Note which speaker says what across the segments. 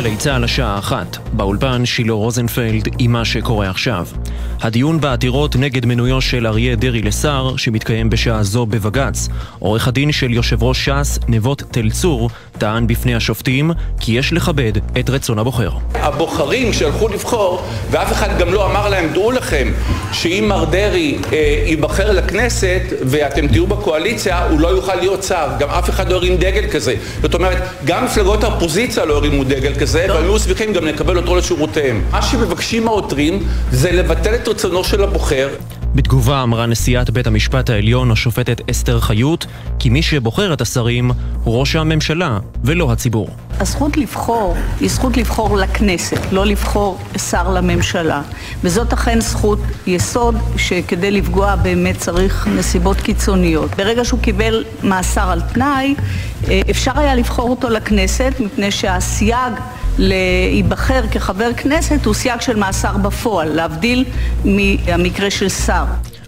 Speaker 1: גלי צה"ל השעה אחת. באולפן שילה רוזנפלד עם מה שקורה עכשיו. הדיון בעתירות נגד מינויו של אריה דרעי לשר, שמתקיים בשעה זו בבג"ץ. עורך הדין של יושב ראש ש"ס, נבות תל צור, טען בפני השופטים כי יש לכבד את רצון הבוחר.
Speaker 2: הבוחרים שהלכו לבחור, ואף אחד גם לא אמר להם, דעו לכם, שאם מר דרעי אה, ייבחר לכנסת ואתם תהיו בקואליציה, הוא לא יוכל להיות שר. גם אף אחד לא הרים דגל כזה. זאת אומרת, גם מפלגות האופוזיציה לא הרימו דגל כזה, לא. והיו שמחים גם לקבל אותו לשורותיהם. מה שמבקשים העותרים זה לבטל את רצונו של הבוחר.
Speaker 1: בתגובה אמרה נשיאת בית המשפט העליון, השופטת אסתר חיות, כי מי שבוחר את השרים הוא ראש הממשלה ולא הציבור.
Speaker 3: הזכות לבחור היא זכות לבחור לכנסת, לא לבחור שר לממשלה. וזאת אכן זכות יסוד שכדי לפגוע באמת צריך נסיבות קיצוניות. ברגע שהוא קיבל מאסר על תנאי, אה, אפשר היה לבחור אותו לכנסת, מפני שהסייג להיבחר כחבר כנסת הוא סייג של מאסר בפועל, להבדיל מהמקרה של שר.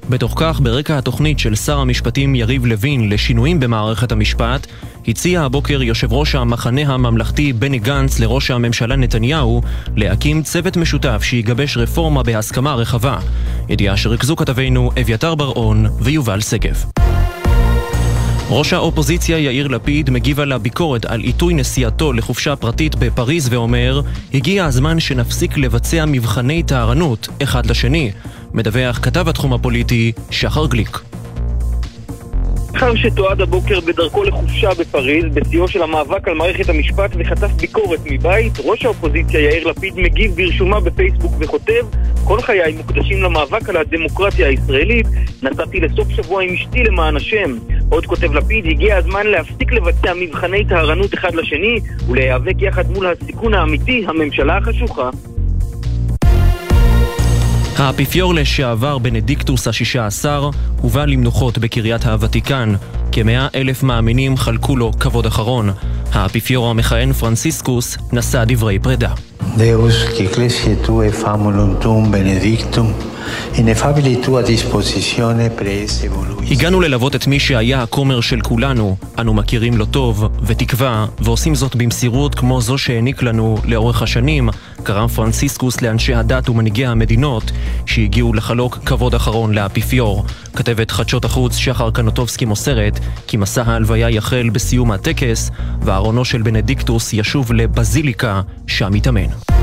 Speaker 1: בתוך כך, ברקע התוכנית של שר המשפטים יריב לוין לשינויים במערכת המשפט, הציע הבוקר יושב ראש המחנה הממלכתי בני גנץ לראש הממשלה נתניהו להקים צוות משותף שיגבש רפורמה בהסכמה רחבה. ידיעה שריכזו כתבינו אביתר בר-און ויובל שגב. ראש האופוזיציה יאיר לפיד מגיב על הביקורת על עיתוי נסיעתו לחופשה פרטית בפריז ואומר הגיע הזמן שנפסיק לבצע מבחני טהרנות אחד לשני. מדווח כתב התחום הפוליטי שחר גליק.
Speaker 4: לאחר שתועד הבוקר בדרכו לחופשה בפריז, בשיאו של המאבק על מערכת המשפט וחטף ביקורת מבית, ראש האופוזיציה יאיר לפיד מגיב ברשומה בפייסבוק וכותב כל חיי מוקדשים למאבק על הדמוקרטיה הישראלית, נסעתי לסוף שבוע עם אשתי למען השם. עוד כותב לפיד, הגיע הזמן להפסיק לבצע מבחני טהרנות אחד לשני ולהיאבק יחד מול הסיכון האמיתי, הממשלה החשוכה.
Speaker 1: האפיפיור לשעבר בנדיקטוס השישה עשר הובא למנוחות בקריית הוותיקן. כמאה אלף מאמינים חלקו לו כבוד אחרון. האפיפיור המכהן פרנסיסקוס נשא דברי פרידה.
Speaker 5: Deus, que ecclesia tua e famulum tuum benedictum,
Speaker 1: הגענו ללוות את מי שהיה הכומר של כולנו, אנו מכירים לו טוב ותקווה, ועושים זאת במסירות כמו זו שהעניק לנו לאורך השנים, קרא פרנסיסקוס לאנשי הדת ומנהיגי המדינות שהגיעו לחלוק כבוד אחרון לאפיפיור. כתבת חדשות החוץ שחר קנוטובסקי מוסרת כי מסע ההלוויה יחל בסיום הטקס, וארונו של בנדיקטוס ישוב לבזיליקה, שם יתאמן.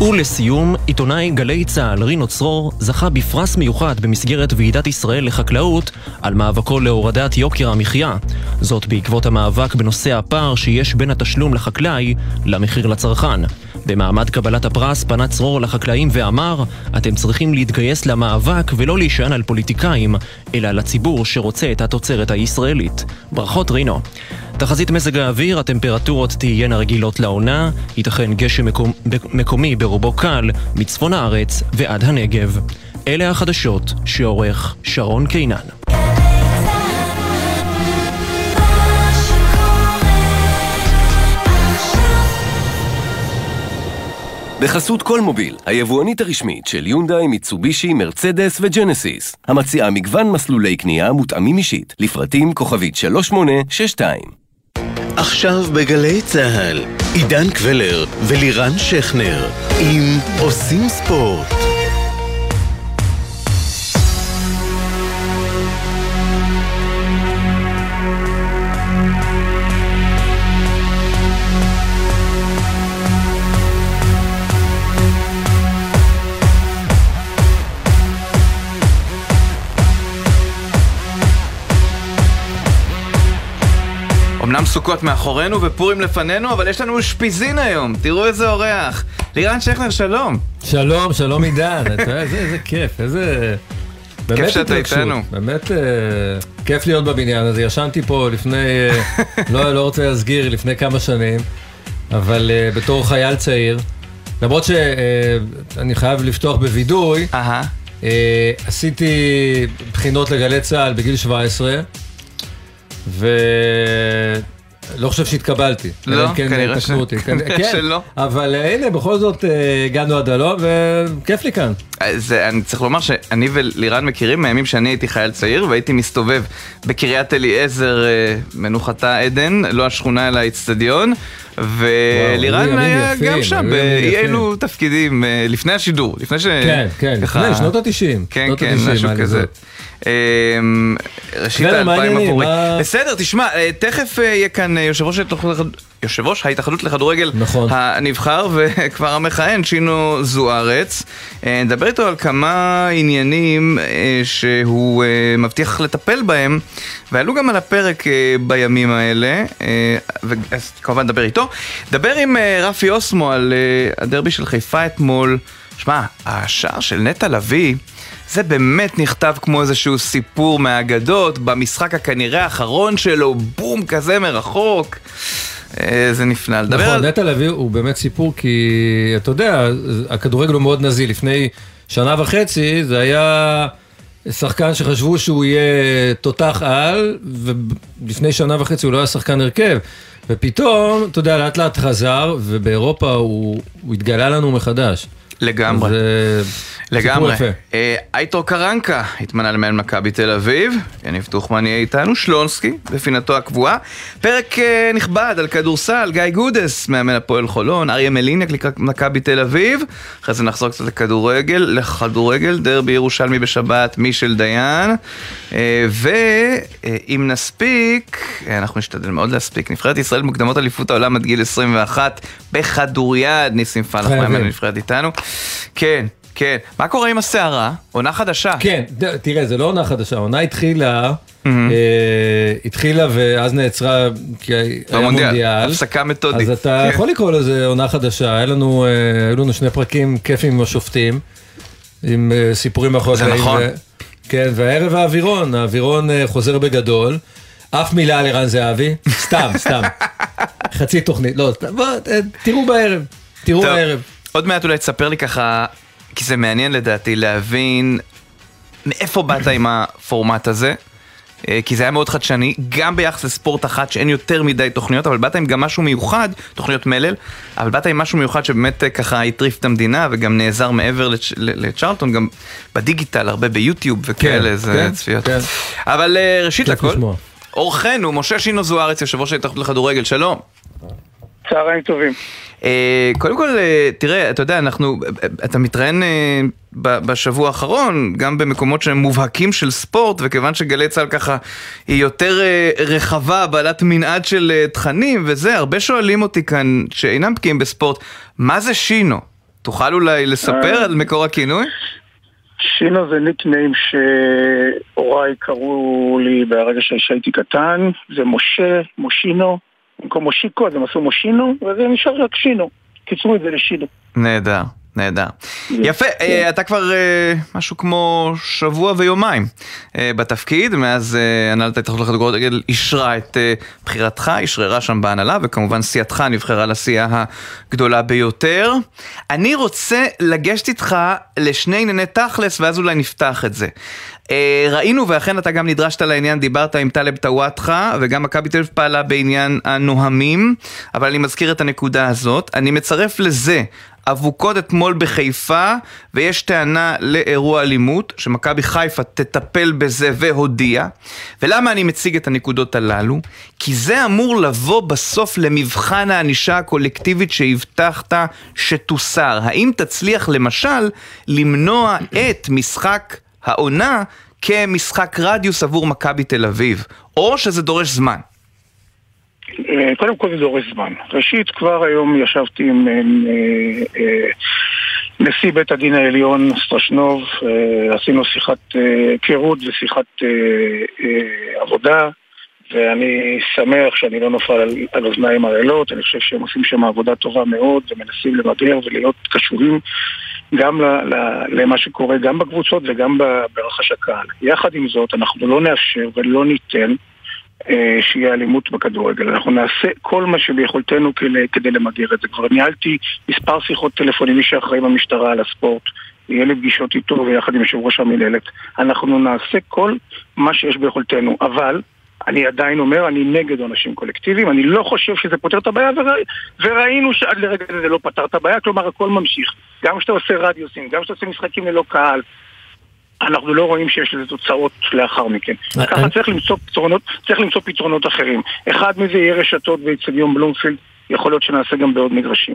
Speaker 1: ולסיום, עיתונאי גלי צה"ל רינו צרור זכה בפרס מיוחד במסגרת ועידת ישראל לחקלאות על מאבקו להורדת יוקר המחיה. זאת בעקבות המאבק בנושא הפער שיש בין התשלום לחקלאי למחיר לצרכן. במעמד קבלת הפרס פנה צרור לחקלאים ואמר, אתם צריכים להתגייס למאבק ולא להישען על פוליטיקאים, אלא לציבור שרוצה את התוצרת הישראלית. ברכות רינו. תחזית מזג האוויר, הטמפרטורות תהיינה רגילות לעונה, ייתכן גשם מקומ... מקומי ברובו קל, מצפון הארץ ועד הנגב. אלה החדשות שעורך שרון קינן.
Speaker 6: בחסות כל מוביל, היבואנית הרשמית של יונדאי, מיצובישי, מרצדס וג'נסיס, המציעה מגוון מסלולי קנייה מותאמים אישית, לפרטים כוכבית 3862.
Speaker 7: עכשיו בגלי צה"ל, עידן קבלר ולירן שכנר, עם עושים ספורט.
Speaker 8: אמנם סוכות מאחורינו ופורים לפנינו, אבל יש לנו אושפיזין היום, תראו איזה אורח. לירן שכנר, שלום.
Speaker 9: שלום, שלום עידן, אתה יודע, איזה, כיף, איזה...
Speaker 8: כיף שאתה איתנו.
Speaker 9: באמת אה, כיף להיות בבניין הזה, ישנתי פה לפני, אה, לא, לא רוצה להסגיר, לפני כמה שנים, אבל אה, בתור חייל צעיר, למרות שאני חייב לפתוח בווידוי, אה, עשיתי בחינות לגלי צה"ל בגיל 17, ולא חושב שהתקבלתי.
Speaker 8: לא, כן, כנראה ש...
Speaker 9: כן,
Speaker 8: שלא.
Speaker 9: אבל הנה, בכל זאת הגענו עד הלום, וכיף לי כאן.
Speaker 8: זה, אני צריך לומר שאני ולירן מכירים מהימים שאני הייתי חייל צעיר והייתי מסתובב בקריית אליעזר, אה, מנוחתה עדן, לא השכונה אלא האיצטדיון. ולירן היה יפים, גם שם באי אלו תפקידים אה, לפני השידור, לפני ש...
Speaker 9: כן, כן, ככה... לפני שנות התשעים.
Speaker 8: כן, כן, משהו כזה. אמ, ראשית האלפיים עבורי. בסדר, תשמע, אה, תכף יהיה כאן יושב ראש יושב ראש ההתאחדות לכדורגל
Speaker 9: נכון.
Speaker 8: הנבחר וכבר המכהן, שינו זוארץ. אה, נדבר איתו על כמה עניינים אה, שהוא אה, מבטיח לטפל בהם, ועלו גם על הפרק בימים האלה, אז כמובן נדבר איתו. נדבר עם רפי אוסמו על הדרבי של חיפה אתמול. שמע, השער של נטע לביא... זה באמת נכתב כמו איזשהו סיפור מהאגדות, במשחק הכנראה האחרון שלו, בום כזה מרחוק. זה נפלא.
Speaker 9: נכון, נטע לביא הוא באמת סיפור כי, אתה יודע, הכדורגל הוא מאוד נזיל. לפני שנה וחצי זה היה שחקן שחשבו שהוא יהיה תותח על, ולפני שנה וחצי הוא לא היה שחקן הרכב. ופתאום, אתה יודע, לאט לאט חזר, ובאירופה הוא, הוא התגלה לנו מחדש.
Speaker 8: לגמרי. זה לגמרי. אה, אייטור קרנקה התמנה למנהל מכבי תל אביב, יניב טוחמן יהיה איתנו, שלונסקי, בפינתו הקבועה. פרק אה, נכבד על כדורסל, גיא גודס, מאמן הפועל חולון, אריה מליניאק לקראת מכבי תל אביב. אחרי זה נחזור קצת לכדורגל, לכדורגל, דרבי ירושלמי בשבת, מישל דיין. אה, ואם נספיק, אנחנו נשתדל מאוד להספיק, נבחרת ישראל מוקדמות אליפות העולם עד גיל 21 בכדוריד, ניסים פלח מאמן הנבחרת איתנו. כן, כן. מה קורה עם הסערה? עונה חדשה.
Speaker 9: כן, תראה, זה לא עונה חדשה, העונה התחילה, אה, התחילה ואז נעצרה, כי היה מונדיאל.
Speaker 8: הפסקה מתודית.
Speaker 9: אז אתה כן. יכול לקרוא לזה עונה חדשה, היו לנו, אה, היו לנו שני פרקים כיפים עם השופטים, עם אה, סיפורים מאחורי
Speaker 8: זה נכון.
Speaker 9: כן, והערב האווירון, האווירון חוזר בגדול. אף מילה על ערן זהבי, סתם, סתם. חצי תוכנית, לא, בוא, תראו בערב, תראו בערב.
Speaker 8: עוד מעט אולי תספר לי ככה כי זה מעניין לדעתי להבין מאיפה באת עם הפורמט הזה. אה, כי זה היה מאוד חדשני, גם ביחס לספורט אחת שאין יותר מדי תוכניות, אבל באת עם גם משהו מיוחד, תוכניות מלל, אבל באת עם משהו מיוחד שבאמת אה, ככה הטריף את המדינה וגם נעזר מעבר לצ'... לצ'רלטון, גם בדיגיטל, הרבה ביוטיוב וכאלה, כן, זה כן, צפיות. כן. אבל אה, ראשית לכל, אורחנו, משה שינו זוארץ, יושב ראש ההתאחדות לכדורגל, שלום.
Speaker 10: צהריים טובים.
Speaker 8: אה, קודם כל, אה, תראה, אתה יודע, אנחנו, אתה מתראיין אה, בשבוע האחרון, גם במקומות שהם מובהקים של ספורט, וכיוון שגלי צה"ל ככה היא יותר רחבה, בעלת מנעד של תכנים וזה, הרבה שואלים אותי כאן, שאינם בקיאים בספורט, מה זה שינו? תוכל אולי לספר על מקור הכינוי?
Speaker 10: שינו זה ניקניים שהוריי קראו לי ברגע שהייתי קטן, זה משה, מושינו. במקום מושיקו, אז הם עשו מושינו, וזה נשאר רק שינו. קיצרו את זה לשינו.
Speaker 8: נהדר. נהדר. יפה, אה, אתה כבר אה, משהו כמו שבוע ויומיים אה, בתפקיד, מאז הנהלת ההתאחדות לכדורגל אישרה את בחירתך, אשררה שם בהנהלה, וכמובן סיעתך נבחרה לסיעה הגדולה ביותר. אני רוצה לגשת איתך לשני ענייני תכלס, ואז אולי נפתח את זה. ראינו, ואכן אתה גם נדרשת לעניין, דיברת עם טלב טוואטחה, וגם מכבי תל אביב פעלה בעניין הנוהמים, אבל אני מזכיר את הנקודה הזאת. אני מצרף לזה אבוקות אתמול בחיפה, ויש טענה לאירוע אלימות, שמכבי חיפה תטפל בזה והודיע. ולמה אני מציג את הנקודות הללו? כי זה אמור לבוא בסוף למבחן הענישה הקולקטיבית שהבטחת שתוסר. האם תצליח למשל למנוע את משחק העונה כמשחק רדיוס עבור מכבי תל אביב, או שזה דורש זמן?
Speaker 10: אה, קודם כל זה דורש זמן. ראשית, כבר היום ישבתי עם אה, אה, נשיא בית הדין העליון סטרשנוב, עשינו שיחת היכרות ושיחת עבודה, ואני שמח שאני לא נופל על, אוזניים ערלות, אני חושב שהם עושים שם עבודה טובה מאוד ומנסים למגר ולהיות קשורים גם ל, ל, למה שקורה גם בקבוצות וגם ברחש הקהל. יחד עם זאת, אנחנו לא נאפשר ולא ניתן אה, שיהיה אלימות בכדורגל. אנחנו נעשה כל מה שביכולתנו כדי למגר את זה. כבר ניהלתי מספר שיחות טלפון עם מי שאחראי במשטרה על הספורט. יהיה לי פגישות איתו ויחד עם יושב ראש המנהלת. אנחנו נעשה כל מה שיש ביכולתנו, אבל אני עדיין אומר, אני נגד עונשים קולקטיביים, אני לא חושב שזה פותר את הבעיה, ורא... וראינו שעד לרגע זה לא פתר את הבעיה, כלומר הכל ממשיך. גם כשאתה עושה רדיוסים, גם כשאתה עושה משחקים ללא קהל, אנחנו לא רואים שיש לזה תוצאות לאחר מכן.
Speaker 9: אה,
Speaker 10: ככה צריך למצוא פתרונות, צריך למצוא פתרונות אחרים. אחד מזה יהיה רשתות ואיצטדיון בלומפילד, יכול להיות שנעשה גם בעוד מגרשים.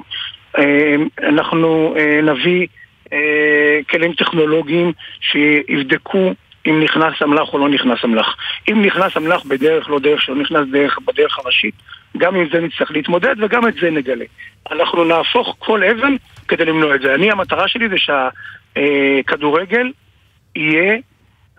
Speaker 10: אה, אנחנו אה, נביא אה, כלים טכנולוגיים שיבדקו אם נכנס אמל"ח או לא נכנס אמל"ח. אם נכנס אמל"ח בדרך לא דרך שלא נכנס דרך בדרך הראשית, גם עם זה נצטרך להתמודד וגם את זה נגלה. אנחנו נהפוך כל אבן כדי למנוע את זה. אני, המטרה שלי זה שהכדורגל יהיה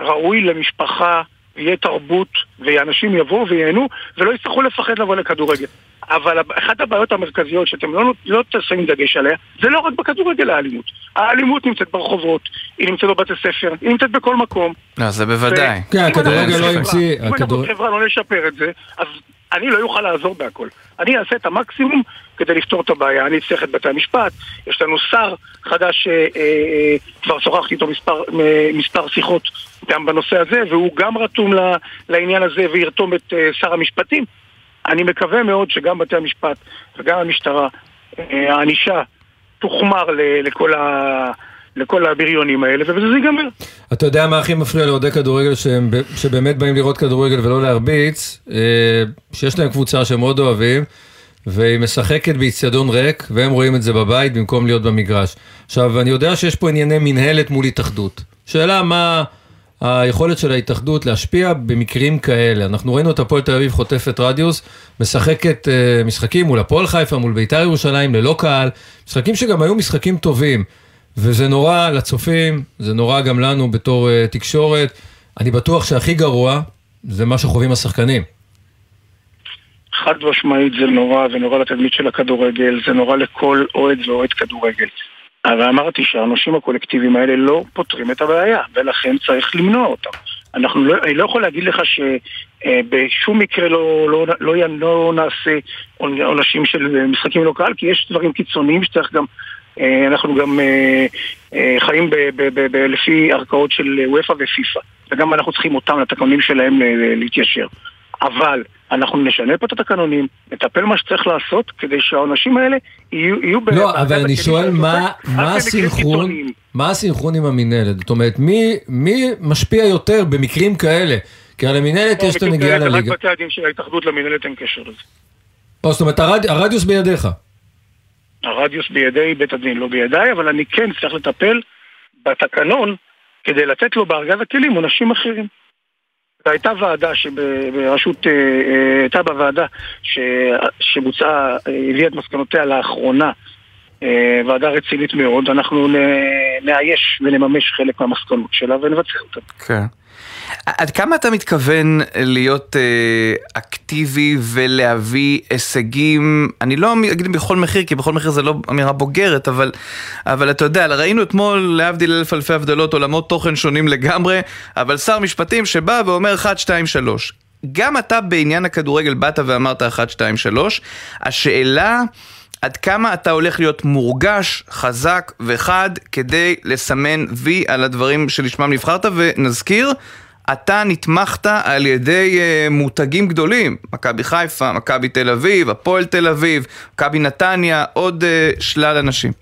Speaker 10: ראוי למשפחה, יהיה תרבות, ואנשים יבואו וייהנו, ולא יצטרכו לפחד לבוא לכדורגל. אבל אחת הבעיות המרכזיות שאתם לא, לא תשים דגש עליה, זה לא רק בכדורגל האלימות. האלימות נמצאת ברחובות, היא נמצאת בבתי ספר, היא נמצאת בכל מקום.
Speaker 8: לא, זה בוודאי.
Speaker 9: כן, הכדורגל לא המציא...
Speaker 10: אם אנחנו חברה לא נשפר את זה, אז אני לא אוכל לעזור בהכל. אני אעשה את המקסימום כדי לפתור את הבעיה. אני אצטרך את בתי המשפט, יש לנו שר חדש, אה, אה, כבר שוחחתי איתו מספר, אה, מספר שיחות גם בנושא הזה, והוא גם רתום לעניין הזה וירתום את אה, שר המשפטים. אני מקווה מאוד שגם בתי המשפט וגם המשטרה, אה, הענישה תוחמר לכל ה... לכל הבריונים האלה, ובזה זה ייגמר.
Speaker 9: אתה יודע מה הכי מפריע לאוהדי כדורגל שהם, שבאמת באים לראות כדורגל ולא להרביץ, אה, שיש להם קבוצה שהם מאוד אוהבים, והיא משחקת באיצטדיון ריק, והם רואים את זה בבית במקום להיות במגרש. עכשיו, אני יודע שיש פה ענייני מנהלת מול התאחדות. שאלה מה היכולת של ההתאחדות להשפיע במקרים כאלה. אנחנו ראינו את הפועל תל אביב חוטפת רדיוס, משחקת אה, משחקים מול הפועל חיפה, מול בית"ר ירושלים, ללא קהל, משחקים שגם היו משחקים טובים. וזה נורא לצופים, זה נורא גם לנו בתור uh, תקשורת. אני בטוח שהכי גרוע זה מה שחווים השחקנים.
Speaker 10: חד משמעית זה נורא, זה נורא לתדמית של הכדורגל, זה נורא לכל אוהד ואוהד כדורגל. אבל אמרתי שהאנושים הקולקטיביים האלה לא פותרים את הבעיה, ולכן צריך למנוע אותם. אנחנו לא, אני לא יכול להגיד לך שבשום מקרה לא, לא, לא, לא, לא נעשה עונשים של משחקים לא קהל, כי יש דברים קיצוניים שצריך גם, אה, אנחנו גם אה, אה, חיים ב, ב, ב, ב, לפי ערכאות של וופא ופיפ"א, וגם אנחנו צריכים אותם, לתקנונים שלהם להתיישר. אבל אנחנו נשנה פה את התקנונים, נטפל מה שצריך לעשות כדי שהעונשים האלה יהיו... יהיו
Speaker 9: לא,
Speaker 10: ב-
Speaker 9: אבל אני שואל מה, מה הסינכרון. מה הסינכרון עם המינהלת? זאת אומרת, מי, מי משפיע יותר במקרים כאלה? כי על המינהלת יש את הנגיעה לליגה.
Speaker 10: רק בתי הדין של ההתאחדות למינהלת אין קשר לזה.
Speaker 9: או, זאת אומרת, הרד, הרדיוס בידיך.
Speaker 10: הרדיוס בידי בית הדין, לא בידיי, אבל אני כן צריך לטפל בתקנון כדי לתת לו בארגז הכלים עונשים אחרים. והייתה ועדה שבראשות, אה, אה, הייתה בוועדה ש- שבוצעה, אה, הביאה את מסקנותיה לאחרונה, ועדה רצינית מאוד, אנחנו נאייש ונממש חלק מהמסקנות שלה ונבצע אותן.
Speaker 8: כן. עד כמה אתה מתכוון להיות אה, אקטיבי ולהביא הישגים, אני לא אגיד בכל מחיר, כי בכל מחיר זה לא אמירה בוגרת, אבל, אבל אתה יודע, ראינו אתמול, להבדיל אלף אלפי הבדלות, עולמות תוכן שונים לגמרי, אבל שר משפטים שבא ואומר 1, 2, 3. גם אתה בעניין הכדורגל באת ואמרת 1, 2, 3. השאלה... עד כמה אתה הולך להיות מורגש, חזק וחד כדי לסמן וי על הדברים שלשמם נבחרת, ונזכיר, אתה נתמכת על ידי uh, מותגים גדולים, מכבי חיפה, מכבי תל אביב, הפועל תל אביב, מכבי נתניה, עוד uh, שלל אנשים.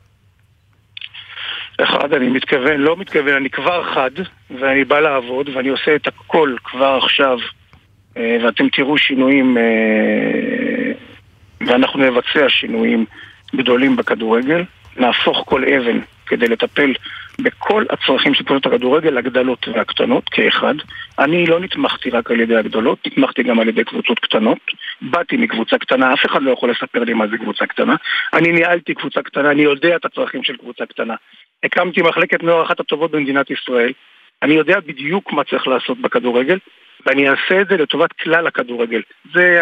Speaker 10: אחד, אני מתכוון, לא מתכוון, אני כבר חד, ואני בא לעבוד, ואני עושה את הכל כבר עכשיו, אה, ואתם תראו שינויים, ואנחנו נבצע שינויים גדולים בכדורגל, נהפוך כל אבן כדי לטפל בכל הצרכים של קבוצות הכדורגל, הגדלות והקטנות, כאחד. אני לא נתמכתי רק על ידי הגדולות, נתמכתי גם על ידי קבוצות קטנות. באתי מקבוצה קטנה, אף אחד לא יכול לספר לי מה זה קבוצה קטנה. אני ניהלתי קבוצה קטנה, אני יודע את הצרכים של קבוצה קטנה. הקמתי מחלקת נוער אחת הטובות במדינת ישראל. אני יודע בדיוק מה צריך לעשות בכדורגל, ואני אעשה את זה לטובת כלל הכדורגל. זה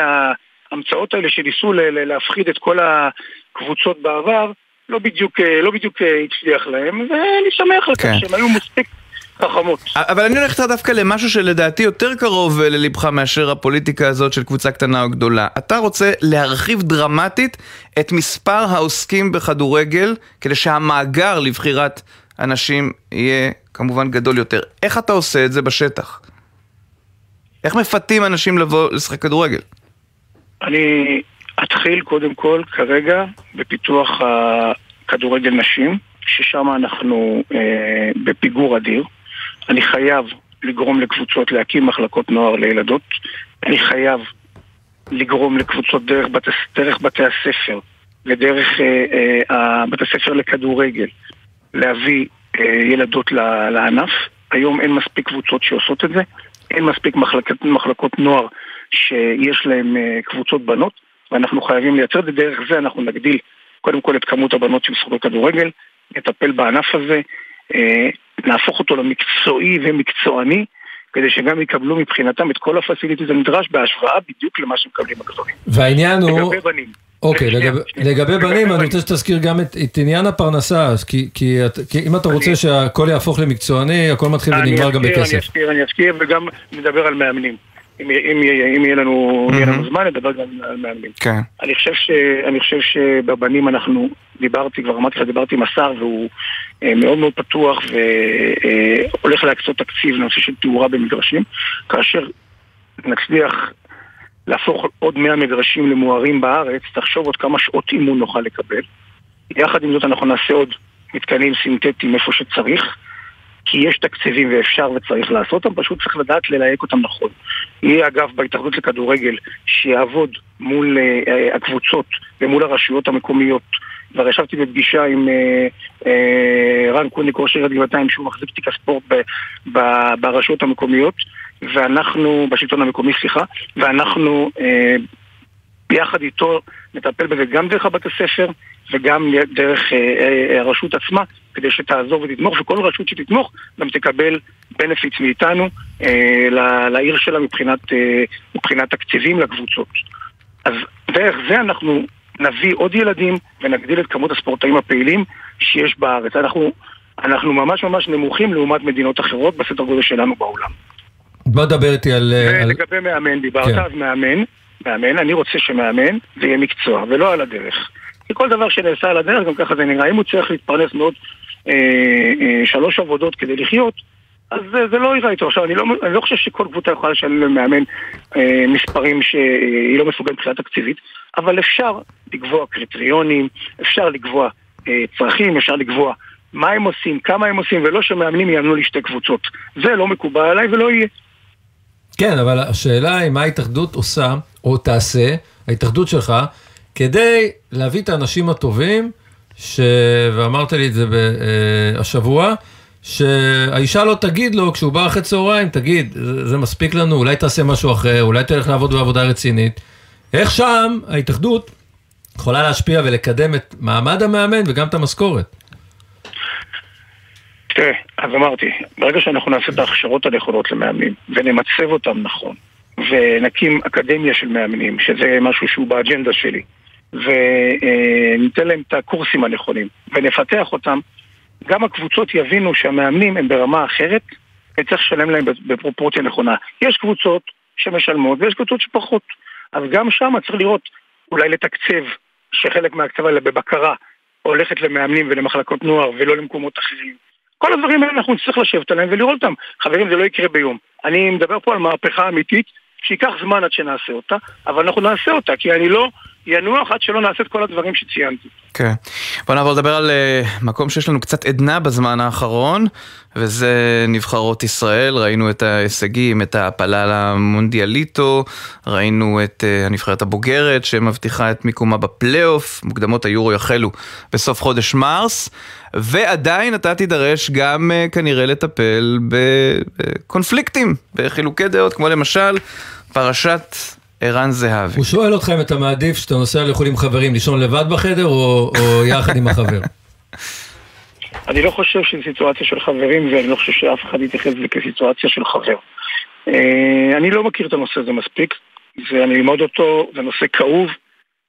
Speaker 10: ההמצאות האלה שניסו להפחיד את כל הקבוצות בעבר, לא בדיוק, אה, לא בדיוק אה, הצליח להם, ואני שמח על כך
Speaker 8: כן.
Speaker 10: שהם היו מספיק חכמות.
Speaker 8: אבל אני הולך דווקא למשהו שלדעתי יותר קרוב אה, ללבך מאשר הפוליטיקה הזאת של קבוצה קטנה או גדולה. אתה רוצה להרחיב דרמטית את מספר העוסקים בכדורגל, כדי שהמאגר לבחירת אנשים יהיה כמובן גדול יותר. איך אתה עושה את זה בשטח? איך מפתים אנשים לבוא לשחק כדורגל?
Speaker 10: אני אתחיל קודם כל כרגע בפיתוח הכדורגל נשים, ששם אנחנו אה, בפיגור אדיר. אני חייב לגרום לקבוצות להקים מחלקות נוער לילדות. אני חייב לגרום לקבוצות דרך, בת, דרך בתי הספר ודרך אה, אה, בתי הספר לכדורגל להביא אה, ילדות לענף. היום אין מספיק קבוצות שעושות את זה, אין מספיק מחלקות, מחלקות נוער שיש להן אה, קבוצות בנות, ואנחנו חייבים לייצר את זה. דרך זה אנחנו נגדיל קודם כל את כמות הבנות שמשחקות כדורגל, נטפל בענף הזה, אה, נהפוך אותו למקצועי ומקצועני, כדי שגם יקבלו מבחינתם את כל הפסיליטיז הנדרש בהשוואה בדיוק למה שמקבלים הגדולים.
Speaker 9: והעניין הוא...
Speaker 10: לגבי בנים.
Speaker 9: אוקיי, לגבי, לגבי בנים אני רוצה שתזכיר גם את, את עניין הפרנסה, כי, כי, כי אם אתה רוצה שהכל יהפוך למקצועני, הכל מתחיל ונגמר גם בכסף.
Speaker 10: אני אזכיר, אני אזכיר, וגם נדבר על מאמנים. אם, אם, אם יהיה לנו, mm-hmm. לנו זמן, נדבר גם על מאמנים.
Speaker 8: כן.
Speaker 10: אני חושב, ש, אני חושב שבבנים אנחנו, דיברתי, כבר אמרתי לך, דיברתי עם השר, והוא אה, מאוד מאוד פתוח והולך אה, להקצות תקציב לנושא של תאורה במגרשים, כאשר נצליח להפוך עוד 100 מגרשים למוארים בארץ, תחשוב עוד כמה שעות אימון נוכל לקבל. יחד עם זאת אנחנו נעשה עוד מתקנים סינתטיים איפה שצריך. כי יש תקציבים ואפשר וצריך לעשות אותם, פשוט צריך לדעת ללהק אותם נכון. יהיה אגב בהתאחדות לכדורגל שיעבוד מול uh, uh, הקבוצות ומול הרשויות המקומיות. כבר ישבתי בפגישה עם uh, uh, רן קוניק, ראש עיריית גבעתיים, שהוא מחזיק תיק הספורט ב, ב, ברשויות המקומיות, ואנחנו, בשלטון המקומי, סליחה, ואנחנו uh, ביחד איתו נטפל בזה גם דרך הבתי ספר וגם דרך אה, אה, הרשות עצמה, כדי שתעזור ותתמוך, וכל רשות שתתמוך גם תקבל בנפיץ מאיתנו אה, לעיר שלה מבחינת, מבחינת תקציבים לקבוצות. אז דרך זה אנחנו נביא עוד ילדים ונגדיל את כמות הספורטאים הפעילים שיש בארץ. אנחנו, אנחנו ממש ממש נמוכים לעומת מדינות אחרות בסדר גודל שלנו בעולם.
Speaker 9: בוא דבר איתי על...
Speaker 10: ולגבי על... מאמן, דיברת כן. אז מאמן. מאמן, אני רוצה שמאמן זה יהיה מקצוע, ולא על הדרך. כי כל דבר שנעשה על הדרך, גם ככה זה נראה. אם הוא צריך להתפרנס מאוד אה, אה, שלוש עבודות כדי לחיות, אז זה, זה לא ייראה איתו. עכשיו, אני לא, אני לא חושב שכל קבוצה יכולה לשלם למאמן אה, מספרים שהיא לא מסוגלת מבחינה תקציבית, אבל אפשר לקבוע קריטריונים, אפשר לקבוע אה, צרכים, אפשר לקבוע מה הם עושים, כמה הם עושים, ולא שמאמנים יאמנו לי שתי קבוצות. זה לא מקובל עליי ולא יהיה.
Speaker 9: כן, אבל השאלה היא מה ההתאחדות עושה, או תעשה, ההתאחדות שלך, כדי להביא את האנשים הטובים, ש... ואמרת לי את זה אה, השבוע, שהאישה לא תגיד לו כשהוא בא אחרי צהריים, תגיד, זה מספיק לנו, אולי תעשה משהו אחר, אולי תלך לעבוד בעבודה רצינית. איך שם ההתאחדות יכולה להשפיע ולקדם את מעמד המאמן וגם את המשכורת?
Speaker 10: תראה, אז אמרתי, ברגע שאנחנו נעשה את ההכשרות הנכונות למאמנים ונמצב אותם נכון ונקים אקדמיה של מאמנים, שזה משהו שהוא באג'נדה שלי וניתן להם את הקורסים הנכונים ונפתח אותם, גם הקבוצות יבינו שהמאמנים הם ברמה אחרת וצריך לשלם להם בפרופורציה נכונה. יש קבוצות שמשלמות ויש קבוצות שפחות. אז גם שם צריך לראות, אולי לתקצב שחלק מההקצבה האלה בבקרה הולכת למאמנים ולמחלקות נוער ולא למקומות אחרים. כל הדברים האלה אנחנו נצטרך לשבת עליהם ולראות אותם. חברים, זה לא יקרה ביום. אני מדבר פה על מהפכה אמיתית שייקח זמן עד שנעשה אותה, אבל אנחנו נעשה אותה, כי אני לא ינוח עד שלא נעשה את כל הדברים שציינתי.
Speaker 8: כן. בוא נעבור לדבר על uh, מקום שיש לנו קצת עדנה בזמן האחרון, וזה נבחרות ישראל. ראינו את ההישגים, את ההעפלה למונדיאליטו, ראינו את uh, הנבחרת הבוגרת שמבטיחה את מיקומה בפלייאוף, מוקדמות היורו יחלו בסוף חודש מרס, ועדיין אתה תידרש גם uh, כנראה לטפל בקונפליקטים, בחילוקי דעות, כמו למשל פרשת ערן זהבי.
Speaker 9: הוא שואל אותך אם אתה מעדיף שאתה נוסע לחו"ל עם חברים, לישון לבד בחדר או, או יחד עם החבר?
Speaker 10: אני לא חושב שזו סיטואציה של חברים ואני לא חושב שאף אחד יתייחס לזה כסיטואציה של חבר. אה, אני לא מכיר את הנושא הזה מספיק, ואני אלמד אותו, זה נושא כאוב,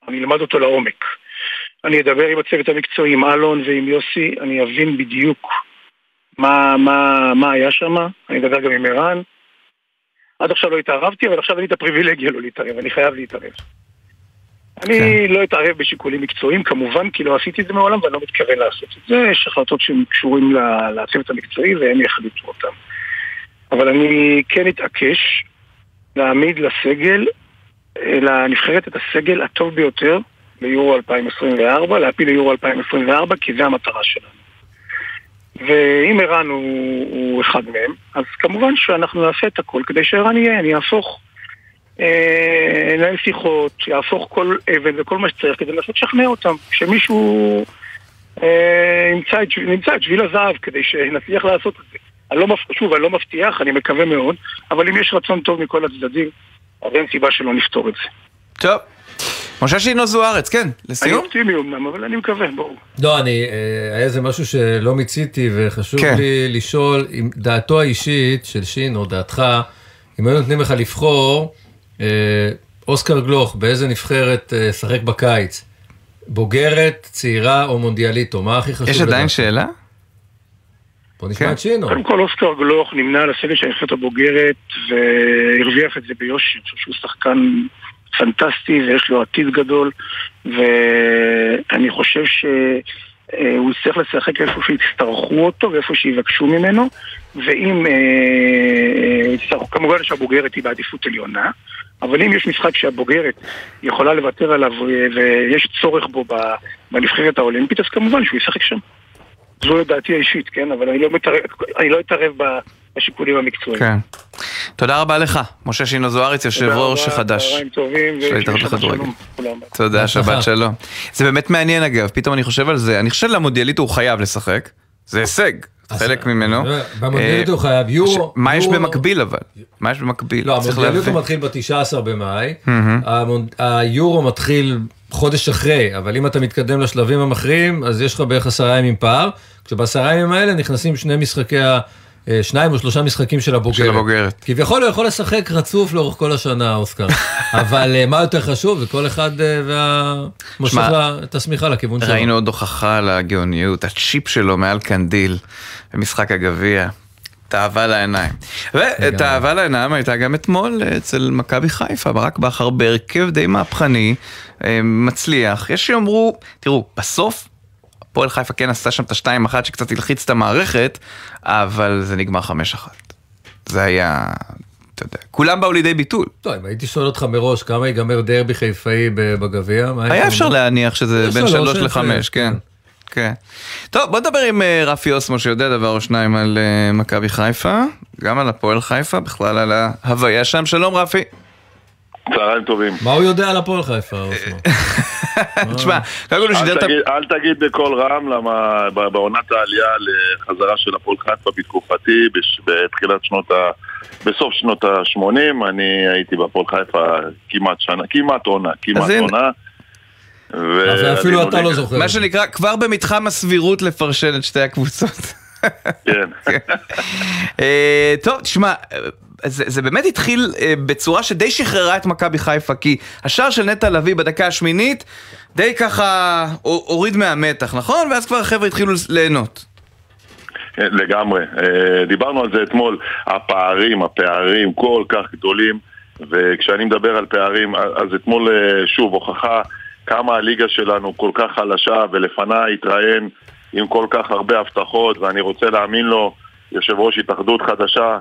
Speaker 10: אני אלמד אותו לעומק. אני אדבר עם הצוות המקצועי, עם אלון ועם יוסי, אני אבין בדיוק מה, מה, מה היה שם, אני אדבר גם עם ערן. עד עכשיו לא התערבתי, אבל עכשיו אין לי את הפריבילגיה לא להתערב, אני חייב להתערב. אני כן. לא אתערב בשיקולים מקצועיים, כמובן, כי לא עשיתי את זה מעולם ואני לא מתכוון לעשות את זה. יש החלטות שהן קשורים לצוות המקצועי והם יחליטו אותן. אבל אני כן אתעקש להעמיד לסגל, אה, לנבחרת את הסגל הטוב ביותר ליורו 2024, להפיל ליורו 2024, כי זה המטרה שלנו. ואם ערן הוא, הוא אחד מהם, אז כמובן שאנחנו נעשה את הכל כדי שערן יהיה, אני אהפוך, אה, ננהל שיחות, יהפוך כל אבן וכל מה שצריך כדי לנסות לשכנע אותם, שמישהו אה, ימצא, את, נמצא את שביל הזהב כדי שנצליח לעשות את זה. אני לא, שוב, אני לא מבטיח, אני מקווה מאוד, אבל אם יש רצון טוב מכל הצדדים, אז אין סיבה שלא נפתור את זה.
Speaker 8: טוב. משה שינו זוארץ, כן,
Speaker 10: אני
Speaker 8: לסיום?
Speaker 10: אופטימי אומנם, אבל אני מקווה, ברור.
Speaker 9: לא, אני, אה, היה איזה משהו שלא מיציתי, וחשוב
Speaker 8: כן.
Speaker 9: לי לשאול, אם דעתו האישית של שינו, דעתך, אם היו נותנים לך לבחור, אה, אוסקר גלוך, באיזה נבחרת אה, שחק בקיץ? בוגרת, צעירה או מונדיאליטו? מה הכי חשוב
Speaker 8: יש עדיין
Speaker 9: לדעתך?
Speaker 8: שאלה?
Speaker 9: בוא נשמע
Speaker 8: כן.
Speaker 9: את שינו.
Speaker 10: קודם כל אוסקר גלוך נמנה על הסגל של הנבחרת הבוגרת והרוויח את זה ביושר, אני חושב שהוא שחקן פנטסטי ויש לו עתיד גדול ואני חושב שהוא יצטרך לשחק איפה שיצטרכו אותו ואיפה שיבקשו ממנו ואם, אה, אה, יצטרכו- כמובן שהבוגרת היא בעדיפות עליונה אבל אם יש משחק שהבוגרת יכולה לוותר עליו אה, ויש צורך בו בנבחרת האולימפית אז כמובן שהוא ישחק שם זו דעתי האישית, כן? אבל אני לא מתערב, אני לא אתערב בשיקולים המקצועיים.
Speaker 8: כן. תודה רבה לך, משה שינו זוארץ, יושב
Speaker 10: תודה
Speaker 8: ראש
Speaker 10: רבה,
Speaker 8: חדש.
Speaker 10: צהריים טובים,
Speaker 8: של ההתאחדות לכדורגל. תודה. שבת שלום. זה באמת מעניין אגב, פתאום אני חושב על זה. אני חושב שלמונדיאליטו הוא חייב לשחק. זה הישג, חלק ממנו.
Speaker 9: במונדיאליטו
Speaker 8: אה,
Speaker 9: הוא חייב יורו.
Speaker 8: מה יש במקביל אבל? מה יש במקביל?
Speaker 9: לא,
Speaker 8: צריך
Speaker 9: המונדיאליטו
Speaker 8: להבין.
Speaker 9: מתחיל ב-19 במאי, היורו מתחיל חודש אחרי, אבל אם אתה מתקדם לשלבים המכריעים, אז יש לך בערך עשרה ימים פער, כשבעשרה ימים האלה נכנסים שני משחקי, ה- אה, שניים או שלושה משחקים של הבוגרת.
Speaker 8: של הבוגרת.
Speaker 9: כביכול הוא יכול לשחק רצוף לאורך כל השנה, אוסקר. אבל אה, מה יותר חשוב, זה כל אחד אה, וה... מושך לה- את השמיכה לכיוון שלו.
Speaker 8: ראינו עוד הוכחה לגאוניות, הצ'יפ שלו מעל קנדיל במשחק הגביע. תאווה לעיניים. ואת האהבה לעיניים הייתה גם אתמול אצל מכבי חיפה, ברק בכר בהרכב די מהפכני, אה, מצליח. יש שיאמרו, תראו, בסוף הפועל חיפה כן עשתה שם את השתיים אחת שקצת הלחיץ את המערכת, אבל זה נגמר חמש אחת. זה היה, אתה יודע, כולם באו לידי ביטול.
Speaker 9: טוב, אם הייתי שואל אותך מראש כמה ייגמר דרבי חיפאי בגביע, מה
Speaker 8: היה? אפשר להניח שזה
Speaker 9: זה
Speaker 8: בין
Speaker 9: שלוש,
Speaker 8: לחמש,
Speaker 9: אפס,
Speaker 8: כן. כן. טוב, בוא נדבר עם אה, רפי אוסמו שיודע דבר או שניים על אה, מכבי חיפה, גם על הפועל חיפה, בכלל על ההוויה שם. שלום רפי.
Speaker 11: צהריים טובים.
Speaker 9: מה הוא יודע על הפועל חיפה, אוסמו?
Speaker 8: תשמע, קודם כל הוא
Speaker 11: אל
Speaker 8: שידר את
Speaker 11: אל תגיד בקול רם, למה בעונת העלייה לחזרה של הפועל חיפה בתקופתי, בתחילת שנות ה... בסוף שנות ה-80, אני הייתי בהפועל חיפה כמעט שנה, כמעט עונה, כמעט. עונה. ו-
Speaker 9: אז אפילו אתה לא זוכר.
Speaker 8: מה שנקרא, כבר במתחם הסבירות לפרשן את שתי הקבוצות.
Speaker 11: כן.
Speaker 8: אה, טוב, תשמע, אה, זה, זה באמת התחיל אה, בצורה שדי שחררה את מכבי חיפה, כי השער של נטע לביא בדקה השמינית די ככה הו- הוריד מהמתח, נכון? ואז כבר החבר'ה התחילו ליהנות.
Speaker 11: כן, לגמרי. אה, דיברנו על זה אתמול, הפערים, הפערים כל כך גדולים, וכשאני מדבר על פערים, אז אתמול אה, שוב הוכחה כמה הליגה שלנו כל כך חלשה, ולפניי התראיין עם כל כך הרבה הבטחות, ואני רוצה להאמין לו, יושב ראש התאחדות חדשה,